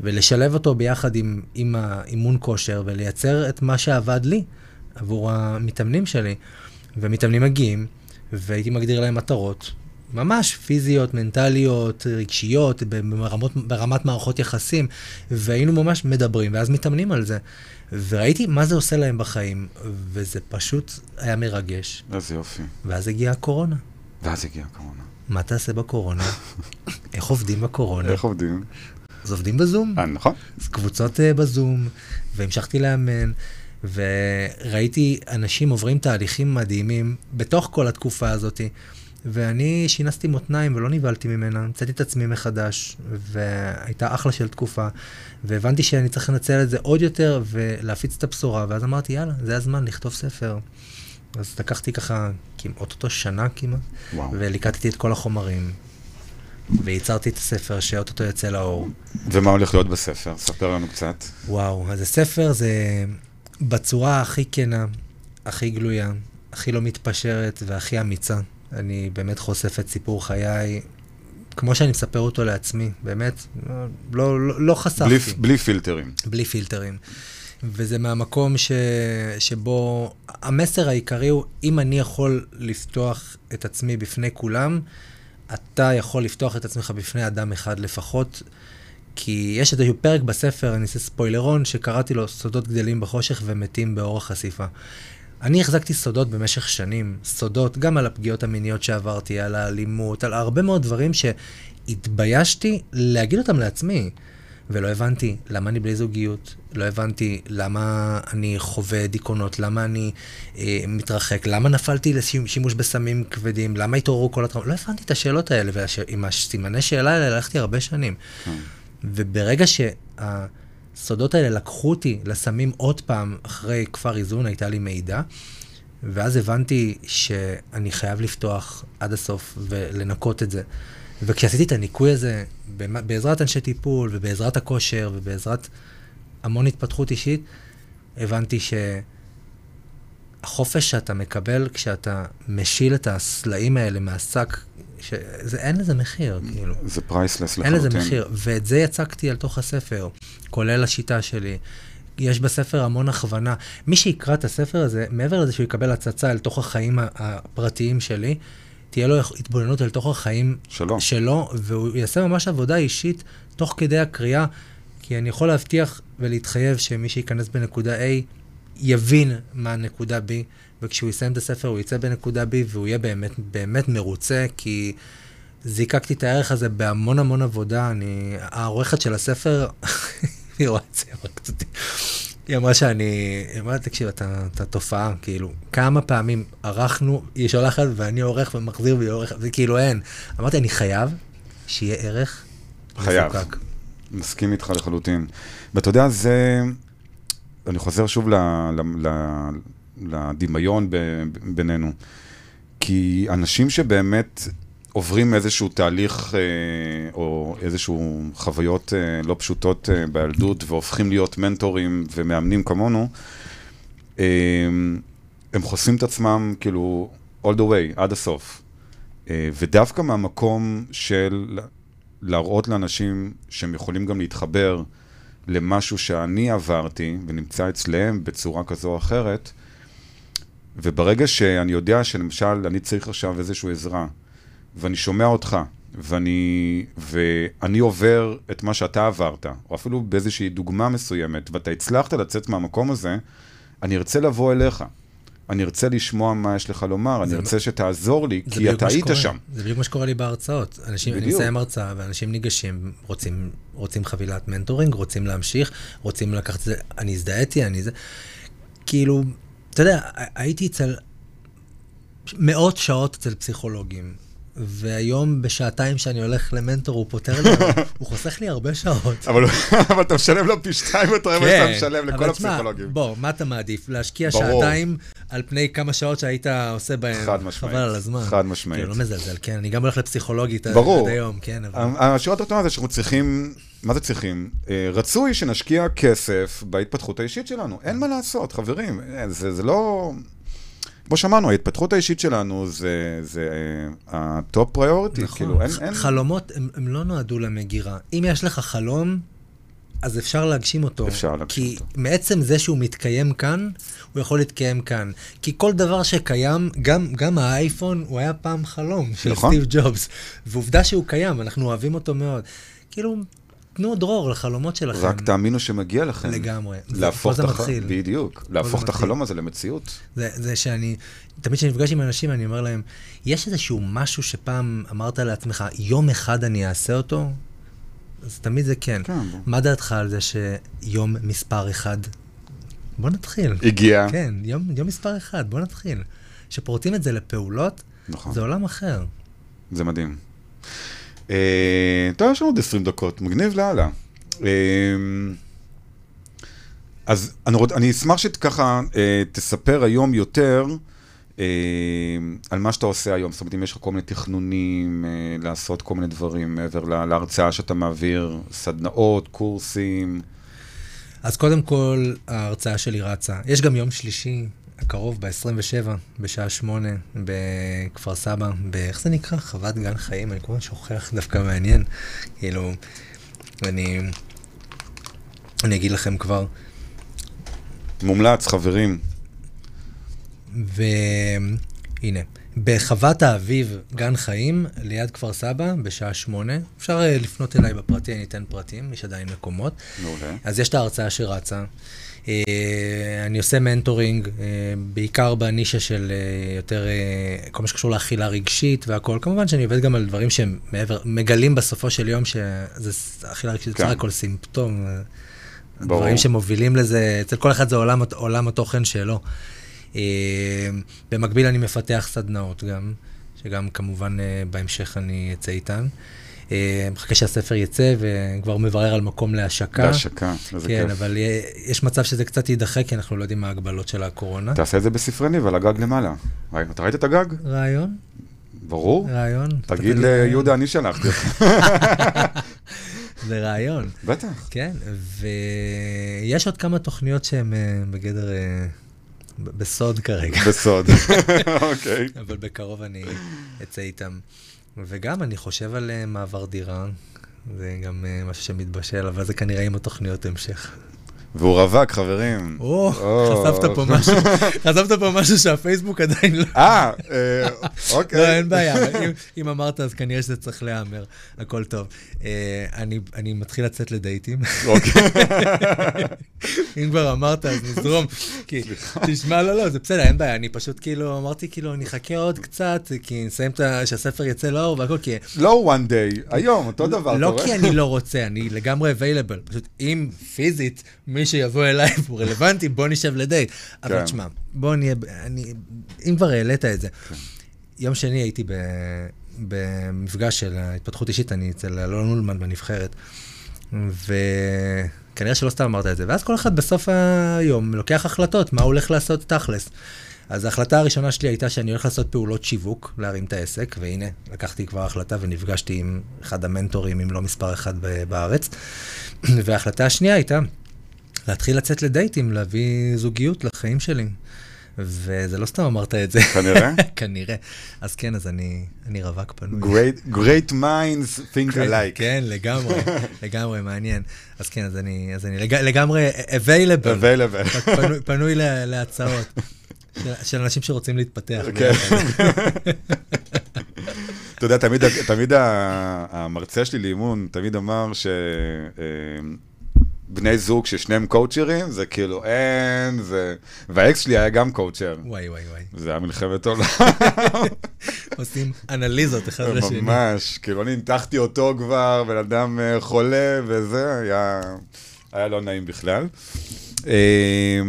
ולשלב אותו ביחד עם, עם האימון כושר, ולייצר את מה שעבד לי עבור המתאמנים שלי. ומתאמנים מגיעים, והייתי מגדיר להם מטרות, ממש פיזיות, מנטליות, רגשיות, ברמות, ברמת מערכות יחסים, והיינו ממש מדברים, ואז מתאמנים על זה. וראיתי מה זה עושה להם בחיים, וזה פשוט היה מרגש. איזה יופי. ואז הגיעה הקורונה. ואז הגיעה הקורונה. מה תעשה בקורונה? איך עובדים בקורונה? איך עובדים? אז עובדים בזום. אה, נכון. אז קבוצות uh, בזום, והמשכתי לאמן, וראיתי אנשים עוברים תהליכים מדהימים בתוך כל התקופה הזאת, ואני שינסתי מותניים ולא נבהלתי ממנה, מצאתי את עצמי מחדש, והייתה אחלה של תקופה, והבנתי שאני צריך לנצל את זה עוד יותר ולהפיץ את הבשורה, ואז אמרתי, יאללה, זה הזמן לכתוב ספר. אז לקחתי ככה, כמעט אותו שנה כמעט, וואו. וליקטתי את כל החומרים. וייצרתי את הספר שאו-טו-טו יוצא לאור. ומה הולך להיות בספר? ספר לנו קצת. וואו, אז הספר זה בצורה הכי כנה, הכי גלויה, הכי לא מתפשרת והכי אמיצה. אני באמת חושף את סיפור חיי, כמו שאני מספר אותו לעצמי, באמת, לא, לא, לא, חשפתי. בלי, בלי פילטרים. בלי פילטרים. וזה מהמקום ש... שבו המסר העיקרי הוא, אם אני יכול לפתוח את עצמי בפני כולם, אתה יכול לפתוח את עצמך בפני אדם אחד לפחות. כי יש איזשהו פרק בספר, אני אעשה ספוילרון, שקראתי לו סודות גדלים בחושך ומתים באור החשיפה. אני החזקתי סודות במשך שנים, סודות גם על הפגיעות המיניות שעברתי, על האלימות, על הרבה מאוד דברים שהתביישתי להגיד אותם לעצמי. ולא הבנתי למה אני בלי זוגיות, לא הבנתי למה אני חווה דיכאונות, למה אני אה, מתרחק, למה נפלתי לשימוש בסמים כבדים, למה התעוררו כל הטראומות, לא הבנתי את השאלות האלה, ועם הסימני שאלה האלה הלכתי הרבה שנים. כן. וברגע שהסודות האלה לקחו אותי לסמים עוד פעם, אחרי כפר איזון, הייתה לי מידע, ואז הבנתי שאני חייב לפתוח עד הסוף ולנקות את זה. וכשעשיתי את הניקוי הזה, בעזרת אנשי טיפול ובעזרת הכושר ובעזרת המון התפתחות אישית, הבנתי שהחופש שאתה מקבל כשאתה משיל את הסלעים האלה מהשק, שזה, אין לזה מחיר, כאילו. זה פרייסלס אין לחלוטין. לזה מחיר, ואת זה יצקתי על תוך הספר, כולל השיטה שלי. יש בספר המון הכוונה. מי שיקרא את הספר הזה, מעבר לזה שהוא יקבל הצצה אל תוך החיים הפרטיים שלי, תהיה לו התבוננות אל תוך החיים שלום. שלו, והוא יעשה ממש עבודה אישית תוך כדי הקריאה, כי אני יכול להבטיח ולהתחייב שמי שייכנס בנקודה A יבין מה נקודה B, וכשהוא יסיים את הספר הוא יצא בנקודה B והוא יהיה באמת, באמת מרוצה, כי זיקקתי את הערך הזה בהמון המון עבודה. אני, העורכת של הספר, היא רואה את זה, היא הורגת אותי. היא אמרה שאני, היא אמרה, תקשיב, אתה, אתה תופעה, כאילו, כמה פעמים ערכנו, היא שולחת ואני עורך ומחזיר והיא עורכת, וכאילו אין. אמרתי, אני חייב שיהיה ערך חייב. מפוקק. מסכים איתך לחלוטין. ואתה יודע, זה... אני חוזר שוב. לדמיון. בינינו. כי אנשים שבאמת עוברים איזשהו תהליך אה, או איזשהו חוויות אה, לא פשוטות אה, בילדות והופכים להיות מנטורים ומאמנים כמונו, אה, הם חושפים את עצמם כאילו all the way, עד הסוף. אה, ודווקא מהמקום של להראות לאנשים שהם יכולים גם להתחבר למשהו שאני עברתי ונמצא אצלם בצורה כזו או אחרת, וברגע שאני יודע שלמשל אני צריך עכשיו איזושהי עזרה, ואני שומע אותך, ואני, ואני עובר את מה שאתה עברת, או אפילו באיזושהי דוגמה מסוימת, ואתה הצלחת לצאת מהמקום הזה, אני ארצה לבוא אליך. אני ארצה לשמוע מה יש לך לומר, אני ארצה שתעזור לי, כי אתה היית. שם. זה בדיוק מה שקורה לי בהרצאות. אנשים, אני בדיוק. מסיים הרצאה, ואנשים ניגשים, רוצים, רוצים חבילת מנטורינג, רוצים להמשיך, רוצים לקחת את זה, אני הזדהיתי, אני זה... כאילו, אתה יודע, הייתי אצל מאות שעות אצל פסיכולוגים, והיום בשעתיים שאני הולך למנטור, הוא פותר לי, הוא חוסך לי הרבה שעות. אבל, אבל אתה משלם לו פי שתיים יותר ממה שאתה משלם לכל כן, אבל תשמע, הפסיכולוגים. בוא, מה אתה מעדיף? להשקיע. שעתיים על פני כמה שעות שהיית עושה בהם? חד משמעית, חבל על הזמן. חד משמעית. כאילו, לא מזלזל, כן, אני גם הולך לפסיכולוגית עד ברור. היום, כן, אבל... השורה התחתונה זה שאנחנו צריכים, מה זה צריכים? אה, רצוי שנשקיע כסף בהתפתחות האישית שלנו. אין מה לעשות, חברים. אה, זה, זה לא... כמו שאמרנו, ההתפתחות האישית שלנו זה, זה אה, ה top priority. נכון, כאילו, אין, אין... חלומות, הם, הם לא נועדו למגירה. אם יש לך חלום, אז אפשר להגשים אותו. אפשר להגשים כי אותו. מעצם זה שהוא מתקיים כאן, הוא יכול להתקיים כאן. כי כל דבר שקיים, גם, גם האייפון, הוא היה פעם חלום של נכון. סטיב ג'ובס. ועובדה שהוא קיים, אנחנו אוהבים אותו מאוד. כאילו, תנו דרור לחלומות שלכם. רק תאמינו שמגיע לכם. לגמרי. להפוך את הח... מתחיל. בדיוק. להפוך את. החלום הזה למציאות. זה, זה שאני, תמיד כשאני נפגש עם אנשים, אני אומר להם, יש איזשהו משהו שפעם אמרת לעצמך, יום אחד אני אעשה אותו? אז תמיד זה כן. כן. מה דעתך על זה שיום מספר אחד? בוא נתחיל. הגיע. כן, יום, יום מספר אחד, בוא נתחיל. כשפורטים את זה לפעולות, נכון. זה עולם אחר. זה מדהים. אה, טוב, יש לנו עוד 20 דקות, מגניב לאללה. אה, אז אני, רוצ, אני אשמח שככה אה, תספר היום יותר אה, על מה שאתה עושה היום. זאת אומרת, אם יש לך כל מיני תכנונים אה, לעשות כל מיני דברים מעבר לה- להרצאה שאתה מעביר, סדנאות, קורסים. אז קודם כל, ההרצאה שלי רצה. יש גם יום שלישי הקרוב, ב-27, בשעה שמונה, בכפר סבא, ב... איך זה נקרא? חוות גן חיים, אני כל הזמן שוכח, דווקא מעניין. כאילו, אני... אני אגיד לכם כבר. מומלץ, חברים. והנה, בחוות האביב, גן חיים, ליד כפר סבא, בשעה שמונה. אפשר אה, לפנות אליי בפרטי, אני אתן פרטים, יש עדיין מקומות. מעולה. אז יש את ההרצאה שרצה. אה, אני עושה מנטורינג, אה, בעיקר בנישה של אה, יותר, כל מה שקשור לאכילה רגשית והכול. כמובן שאני עובד גם על דברים שהם מעבר, מגלים בסופו של יום שאכילה רגשית זה כן. בסך הכל סימפטום. ברור. דברים שמובילים לזה, אצל כל אחד זה עולם, עולם התוכן שלו. במקביל אני מפתח סדנאות גם, שגם כמובן בהמשך אני אצא איתן. אה, מחכה שהספר יצא וכבר מברר על מקום להשקה. להשקה, איזה כן, כיף. אבל אה, יש מצב שזה קצת יידחה, כי אנחנו לא יודעים מה ההגבלות של הקורונה. תעשה את זה בספרי ניב, על הגג למעלה. אתה ראית את הגג? רעיון? ברור. רעיון? תגיד ליהודה, אני שלחתי אותך. זה רעיון, בטח. כן. ויש עוד כמה תוכניות שהן אה, בגדר... בסוד כרגע. בסוד. אוקיי. אבל בקרוב אני אצא איתם. וגם אני חושב על אה, מעבר דירה, זה גם אה, משהו שמתבשל, אבל זה כנראה עם התוכניות המשך. והוא רווק, חברים. או. חשפת פה משהו, חשפת פה משהו שהפייסבוק עדיין לא... אה, אה, אוקיי. לא, אין בעיה, אם, אמרת, אז כנראה שזה צריך להיאמר, הכל טוב. אני מתחיל לצאת לדייטים. אוקיי. אם כבר אמרת, אז נזרום. תשמע, לא, לא, זה בסדר, אין בעיה. אני פשוט כאילו, אמרתי כאילו, אני אחכה עוד קצת, כי נסיים את ה... שהספר יצא לאור והכל, כי... לא one day, היום, אותו דבר. לא אתה רואה? כי אני לא רוצה, אני לגמרי available. פשוט אם פיזית מי שיבוא אליי והוא רלוונטי, בוא נשב לדייט. אבל כן. תשמע, בוא נהיה, אני, אם כבר העלית את זה. יום שני הייתי ב, במפגש של התפתחות אישית, אני אצל אלון אולמן בנבחרת, וכנראה שלא סתם אמרת את זה. ואז כל אחד בסוף היום לוקח החלטות, מה הוא הולך לעשות תכלס. אז ההחלטה הראשונה שלי הייתה שאני הולך לעשות פעולות שיווק, להרים את העסק, והנה, לקחתי כבר החלטה ונפגשתי עם אחד המנטורים, אם לא מספר אחד בארץ. וההחלטה השנייה הייתה להתחיל לצאת לדייטים, להביא זוגיות לחיים שלי. וזה לא סתם אמרת את זה. כנראה. כנראה. אז כן, אז אני, אני רווק פנוי. Great- Great minds think alike. כן, לגמרי, לגמרי, מעניין. אז כן, אז אני, אז אני לג, לגמרי available, available. פנוי, פנוי לה, להצעות של, של אנשים שרוצים להתפתח. כן. אתה יודע, תמיד, תמיד המרצה שלי לאימון תמיד אמר ש... בני זוג ששניהם קואוצ'רים, זה כאילו אין, זה... והאקס שלי היה גם קואוצ'ר. וואי, וואי, וואי. זה היה מלחמת עולם, עושים אנליזות אחד לשני. ממש. כאילו, אני ניתחתי אותו כבר, בן אדם אה, חולה וזה, היה, היה לא נעים בכלל. אה,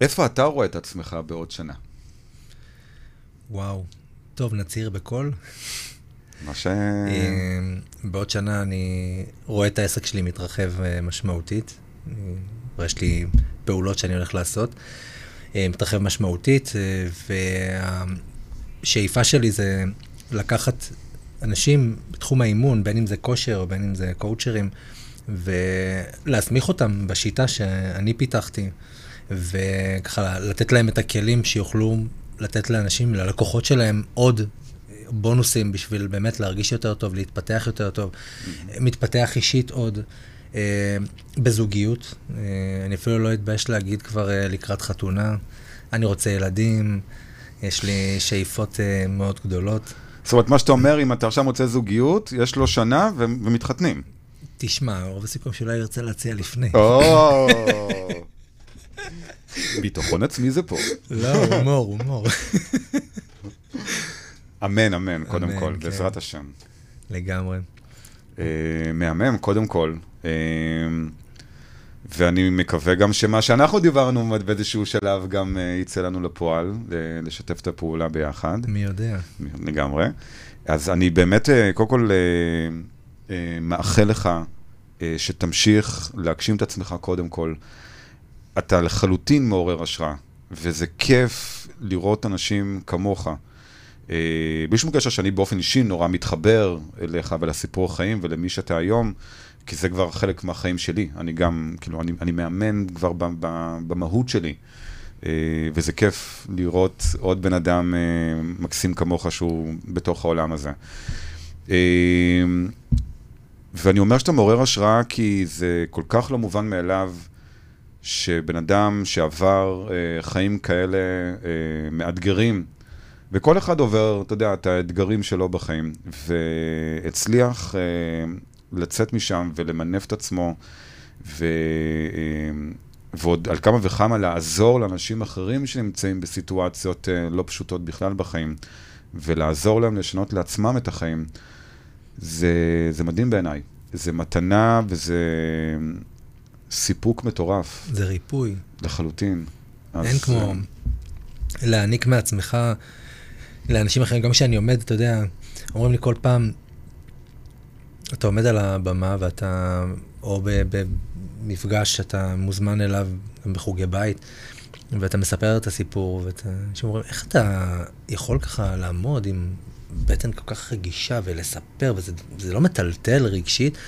איפה אתה רואה את עצמך בעוד שנה? וואו. טוב, נצהיר בקול. מה ש... אה, בעוד שנה אני רואה את העסק שלי מתרחב אה, משמעותית. אה, יש לי פעולות שאני הולך לעשות. אה, מתרחב משמעותית, והשאיפה שלי זה לקחת אנשים בתחום האימון, בין אם זה כושר בין אם זה קואוצ'רים, ולהסמיך אותם בשיטה שאני פיתחתי, וככה לתת להם את הכלים שיוכלו לתת לאנשים, ללקוחות שלהם, עוד בונוסים בשביל באמת להרגיש יותר טוב, להתפתח יותר טוב, מתפתח אישית עוד. אה, בזוגיות, אה, אני אפילו לא אתבייש להגיד כבר אה, לקראת חתונה, אני רוצה ילדים, יש לי שאיפות מאוד גדולות. זאת אומרת, מה שאתה אומר, אם אתה עכשיו מוצא זוגיות, יש לו שנה ו- ומתחתנים. תשמע, רוב הסיכויים שאולי ירצה להציע לפני. ביטחון עצמי זה פה. לא, הומור, הומור. אמן, אמן, קודם כל, כן. בעזרת השם. לגמרי. אה, מהמם, קודם כל. אה, ואני מקווה גם שמה שאנחנו דיברנו באיזשהו שלב גם אה, יצא לנו לפועל, לשתף את הפעולה ביחד. מי יודע. לגמרי. אז אני באמת, קודם כל, מאחל לך שתמשיך להגשים את עצמך קודם כל. אתה לחלוטין מעורר השראה, וזה כיף לראות אנשים כמוך. בלי שום קשר שאני באופן אישי נורא מתחבר אליך ולסיפור החיים ולמי שאתה היום, כי זה כבר חלק מהחיים שלי. אני גם, כאילו, אני, אני מאמן כבר במהות שלי. אה, וזה כיף לראות עוד בן אדם אה, מקסים כמוך שהוא בתוך העולם הזה. אה, ואני אומר שאתה מעורר השראה כי זה כל כך לא מובן מאליו שבן אדם שעבר חיים כאלה מאתגרים, וכל אחד עובר, אתה יודע, את האתגרים שלו בחיים, והצליח אה, לצאת משם ולמנף את עצמו, ו, אה, ועוד על כמה וכמה לעזור לאנשים אחרים שנמצאים בסיטואציות אה, לא פשוטות בכלל בחיים, ולעזור להם לשנות לעצמם את החיים. זה, זה מדהים בעיניי. זה מתנה וזה סיפוק מטורף זה ריפוי. לחלוטין. אין אז, כמו אה, להעניק מעצמך לאנשים אחרים. גם כשאני עומד, אתה יודע, אומרים לי כל פעם, אתה עומד על הבמה ואתה, או במפגש שאתה מוזמן אליו, בחוגי בית, ואתה מספר את הסיפור, ואתה, אומרים, איך אתה יכול ככה לעמוד עם בטן כל כך רגישה ולספר, וזה זה לא מטלטל רגשית?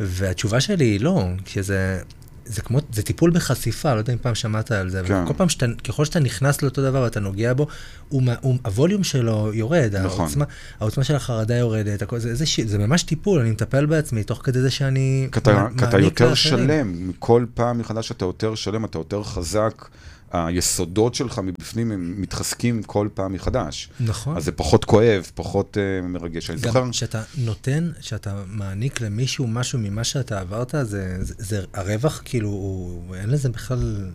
והתשובה שלי היא לא, שזה... זה כמו, זה טיפול בחשיפה, לא יודע אם פעם שמעת על זה, כן. אבל כל פעם שאתה, ככל שאתה נכנס לאותו דבר ואתה נוגע בו, הוא, הוא, הווליום שלו יורד, נכון. העוצמה, העוצמה של החרדה יורדת, הכל, זה, זה, זה ממש טיפול, אני מטפל בעצמי, תוך כדי זה שאני כי אתה, יותר לאחרים. שלם, כל פעם מחדש אתה יותר שלם, אתה יותר חזק, היסודות שלך מבפנים הם מתחזקים כל פעם מחדש. נכון. אז זה פחות כואב, פחות uh, מרגש. אני זוכר, גם כשאתה נותן, כשאתה מעניק למישהו משהו ממה שאתה עברת, זה, זה, זה הרווח, כאילו, הוא, אין לזה בכלל,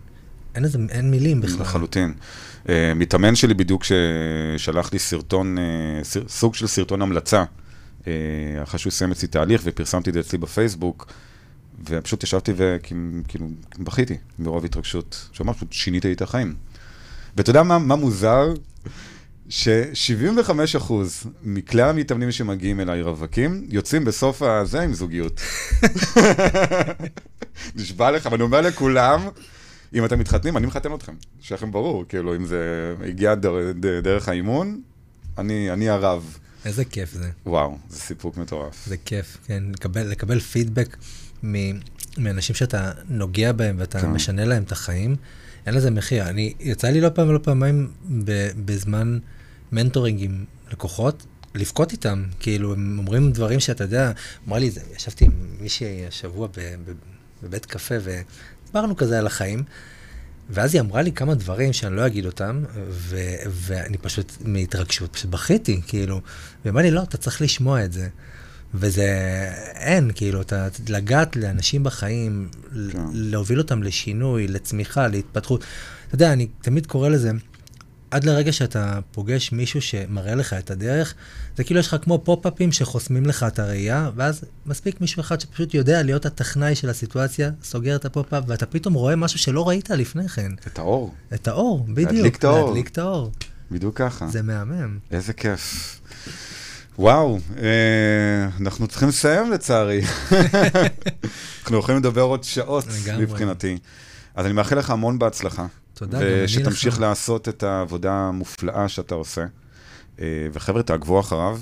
אין לזה, אין מילים בכלל. לחלוטין. Uh, מתאמן שלי בדיוק ששלח לי סרטון, uh, סר, סוג של סרטון המלצה, uh, אחרי שהוא סיים אצלי תהליך ופרסמתי את זה אצלי בפייסבוק, ופשוט ישבתי וכאילו בכיתי מרוב התרגשות, שאומר פשוט שינית לי את החיים. ואתה יודע מה, מה מוזר? ש-75% מכלל המתאמנים שמגיעים אליי רווקים, יוצאים בסוף הזה עם זוגיות. נשבע לך, ואני אומר לכולם, אם אתם מתחתנים, אני מחתן אתכם. שלכם ברור, כאילו, אם זה הגיע דר, דרך האימון, אני, אני הרב. איזה כיף זה. וואו, זה סיפוק מטורף. זה כיף, כן, לקבל, לקבל פידבק מאנשים שאתה נוגע בהם ואתה כן. משנה להם את החיים, אין לזה מחיר. אני, יצא לי לא פעם ולא פעמיים בזמן מנטורינג עם לקוחות, לבכות איתם, כאילו, הם אומרים דברים שאתה יודע, אמרה לי, זה, ישבתי עם מישהי השבוע ב, ב, בבית קפה ודיברנו כזה על החיים. ואז היא אמרה לי כמה דברים שאני לא אגיד אותם, ו- ואני פשוט, מהתרגשות, פשוט בכיתי, כאילו. והיא אמרה לי, לא, אתה צריך לשמוע את זה. וזה, אין, כאילו, אתה לגעת לאנשים בחיים, כן. להוביל אותם לשינוי, לצמיחה, להתפתחות. אתה יודע, אני תמיד קורא לזה, עד לרגע שאתה פוגש מישהו שמראה לך את הדרך, זה כאילו יש לך כמו פופ-אפים שחוסמים לך את הראייה, ואז מספיק מישהו אחד שפשוט יודע להיות הטכנאי של הסיטואציה, סוגר את הפופ-אפ, ואתה פתאום רואה משהו שלא ראית לפני כן. את האור, את האור, בדיוק. להדליק את האור. להדליק את האור. בדיוק ככה. זה מהמם. איזה כיף. וואו, אה, אנחנו צריכים לסיים לצערי. אנחנו יכולים לדבר עוד שעות. מבחינתי. אז אני מאחל לך המון בהצלחה. תודה, גם אני ושתמשיך לך. לעשות את העבודה המופלאה שאתה עושה. אה, וחבר'ה, תעקבו אחריו,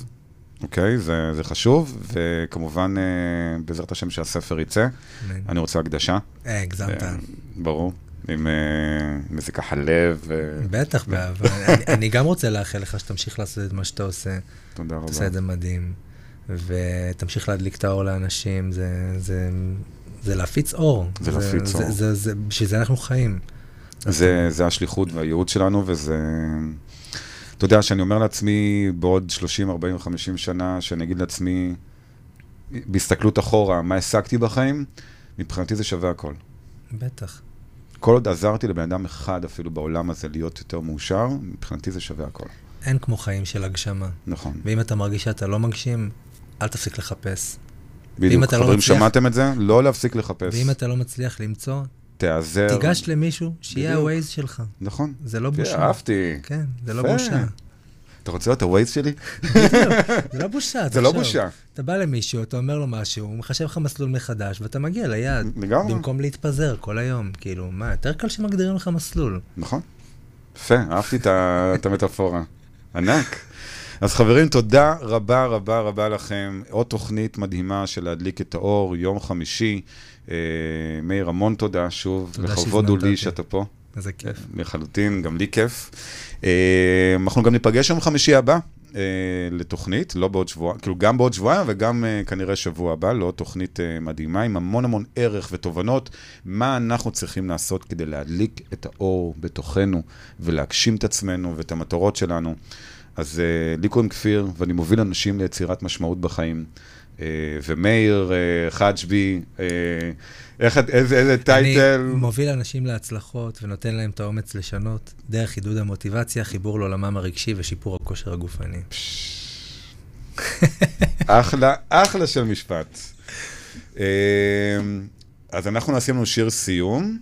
אוקיי? זה, זה חשוב, וכמובן, אה, בעזרת השם שהספר יצא. אני רוצה הקדשה. הגזמת. ברור. עם עם איזה ככה לב. אה, בטח, באהבה. אני- אני גם רוצה לאחל לך שתמשיך לעשות את מה שאתה עושה. תודה אתה עושה רבה. את זה מדהים. ותמשיך להדליק את האור לאנשים, זה, זה, זה להפיץ אור. זה להפיץ זה, אור. זה, זה, זה, בשביל זה אנחנו חיים. זה, זה השליחות והייעוד שלנו, וזה... אתה יודע, שאני אומר לעצמי בעוד 30, 40, 50 שנה, שאני אגיד לעצמי, בהסתכלות אחורה, מה השגתי בחיים, מבחינתי זה שווה הכל. בטח. כל עוד עזרתי לבן אדם אחד אפילו בעולם הזה להיות יותר מאושר, מבחינתי זה שווה הכל. אין כמו חיים של הגשמה. נכון. ואם אתה מרגיש שאתה לא מגשים, אל תפסיק לחפש. בדיוק, לא חברים, מצליח- שמעתם את זה? לא להפסיק לחפש. ואם אתה לא מצליח למצוא, תיעזר. תיגש למישהו שיהיה. ה-Waze שלך. נכון. זה לא בושה. אהבתי. כן, זה לא. בושה. אתה רוצה להיות הווייז שלי? זה לא בושה. זה לא. בושה. אתה בא למישהו, אתה אומר לו משהו, הוא מחשב לך מסלול מחדש, ואתה מגיע ליעד. לגמרי. במקום להתפזר כל היום. כאילו, מה, יותר קל שמגדירים לך מסלול. נכון. יפה, אהבתי את המטאפורה. ענק. אז חברים, תודה רבה רבה רבה לכם. עוד תוכנית מדהימה של להדליק את האור, יום חמישי. אה, מאיר, המון תודה שוב. תודה לכבוד שהזמנת הוא לי אותי. שאתה פה. איזה כיף. לחלוטין, גם לי כיף. אה, אנחנו גם ניפגש יום חמישי הבא אה, לתוכנית, לא בעוד שבועיים, כאילו גם בעוד שבועיים וגם אה, כנראה שבוע הבא, לעוד תוכנית מדהימה עם המון המון ערך ותובנות, מה אנחנו צריכים לעשות כדי להדליק את האור בתוכנו ולהגשים את עצמנו ואת המטרות שלנו. אז לי קוראים כפיר, ואני מוביל אנשים ליצירת משמעות בחיים. אה, ומאיר אה, חג'בי, אה, איך, איזה, איזה title? אני מוביל אנשים להצלחות ונותן להם את האומץ לשנות, דרך עידוד המוטיבציה, חיבור לעולמם הרגשי ושיפור הכושר הגופני. אחלה, אחלה של משפט. אז אנחנו נעשה לנו שיר סיום.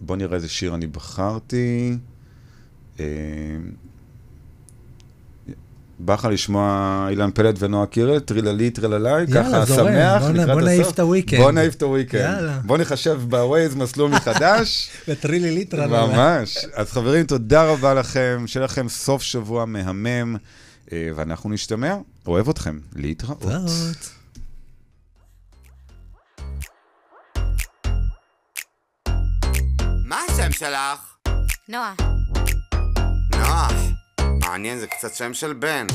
בואו נראה איזה שיר אני בחרתי. בא לך לשמוע אילן פלד ונועה קירל, טרילילי, טרללה, יאללה, ככה זורם. שמח בוא לקראת בוא נעיף? את הוויקנד. בוא נעיף את הוויקנד. יאללה. בוא נחשב ב Waze מסלול מחדש. וטרילילי טרללה. ממש. אז חברים, תודה רבה לכם, שיהיה לכם סוף שבוע מהמם, אה, ואנחנו נשתמע. אוהב אתכם. להתראות. להתראות. מה השם שלך? נועה. נוח. מעניין, זה קצת שם של בן.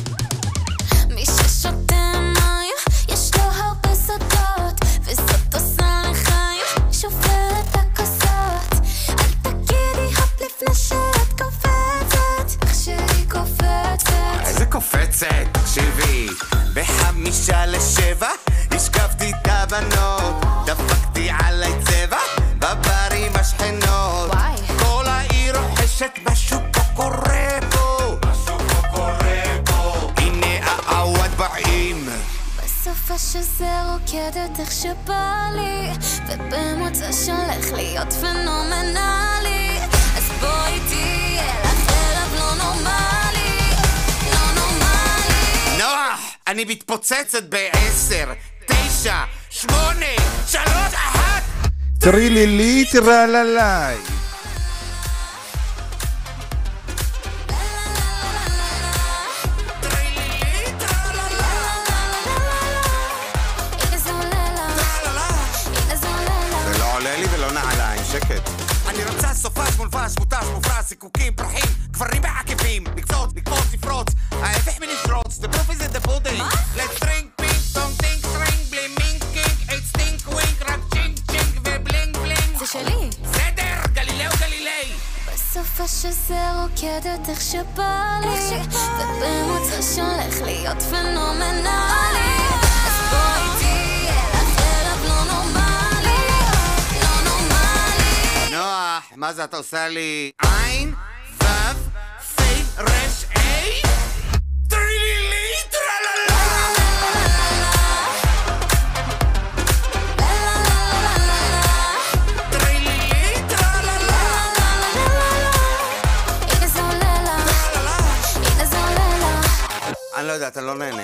מי ששותה מים, יש לו הרבה סודות, וזאת עושה לחיים, שופר את הכוסות. אל תגידי הופ לפני שאת קופצת, איך שהיא קופצת. איזה קופצת, תקשיבי. בחמישה לשבע, השקפתי את הבנות. דפקתי עליי צבע, השכנות. וואי. כל העיר רוחשת, משהו פה קורה שזה רוקדת איך שבא לי, ובמוצא שהולך להיות פנומנלי. אז בואי תהיה לך ערב לא נורמלי, לא נורמלי. נוח, אני מתפוצצת בעשר, תשע, שמונה, שלוש, אחת. טרילילי טרללי. זיקוקים, פרחים, גברים בעקבים, לקצוץ, לקפוץ, לפרוץ, ההפך מלשרוץ, the proof is in the pudding. Let's drink pink, don't think, string, בלי מינקינג, it's stink wink, רק chink chink ו bling bling. זה שלי. בסדר, גלילאו גלילי. בסופ"ש זה רוקדת איך שבא לי, ובמוצ"ש הולך להיות פנומנלי. אז בואי מה זה אתה עושה לי? עין, וו, פי, רש, איי? טרילילי, טרללה! אני לא יודעת, אני לא נהנה.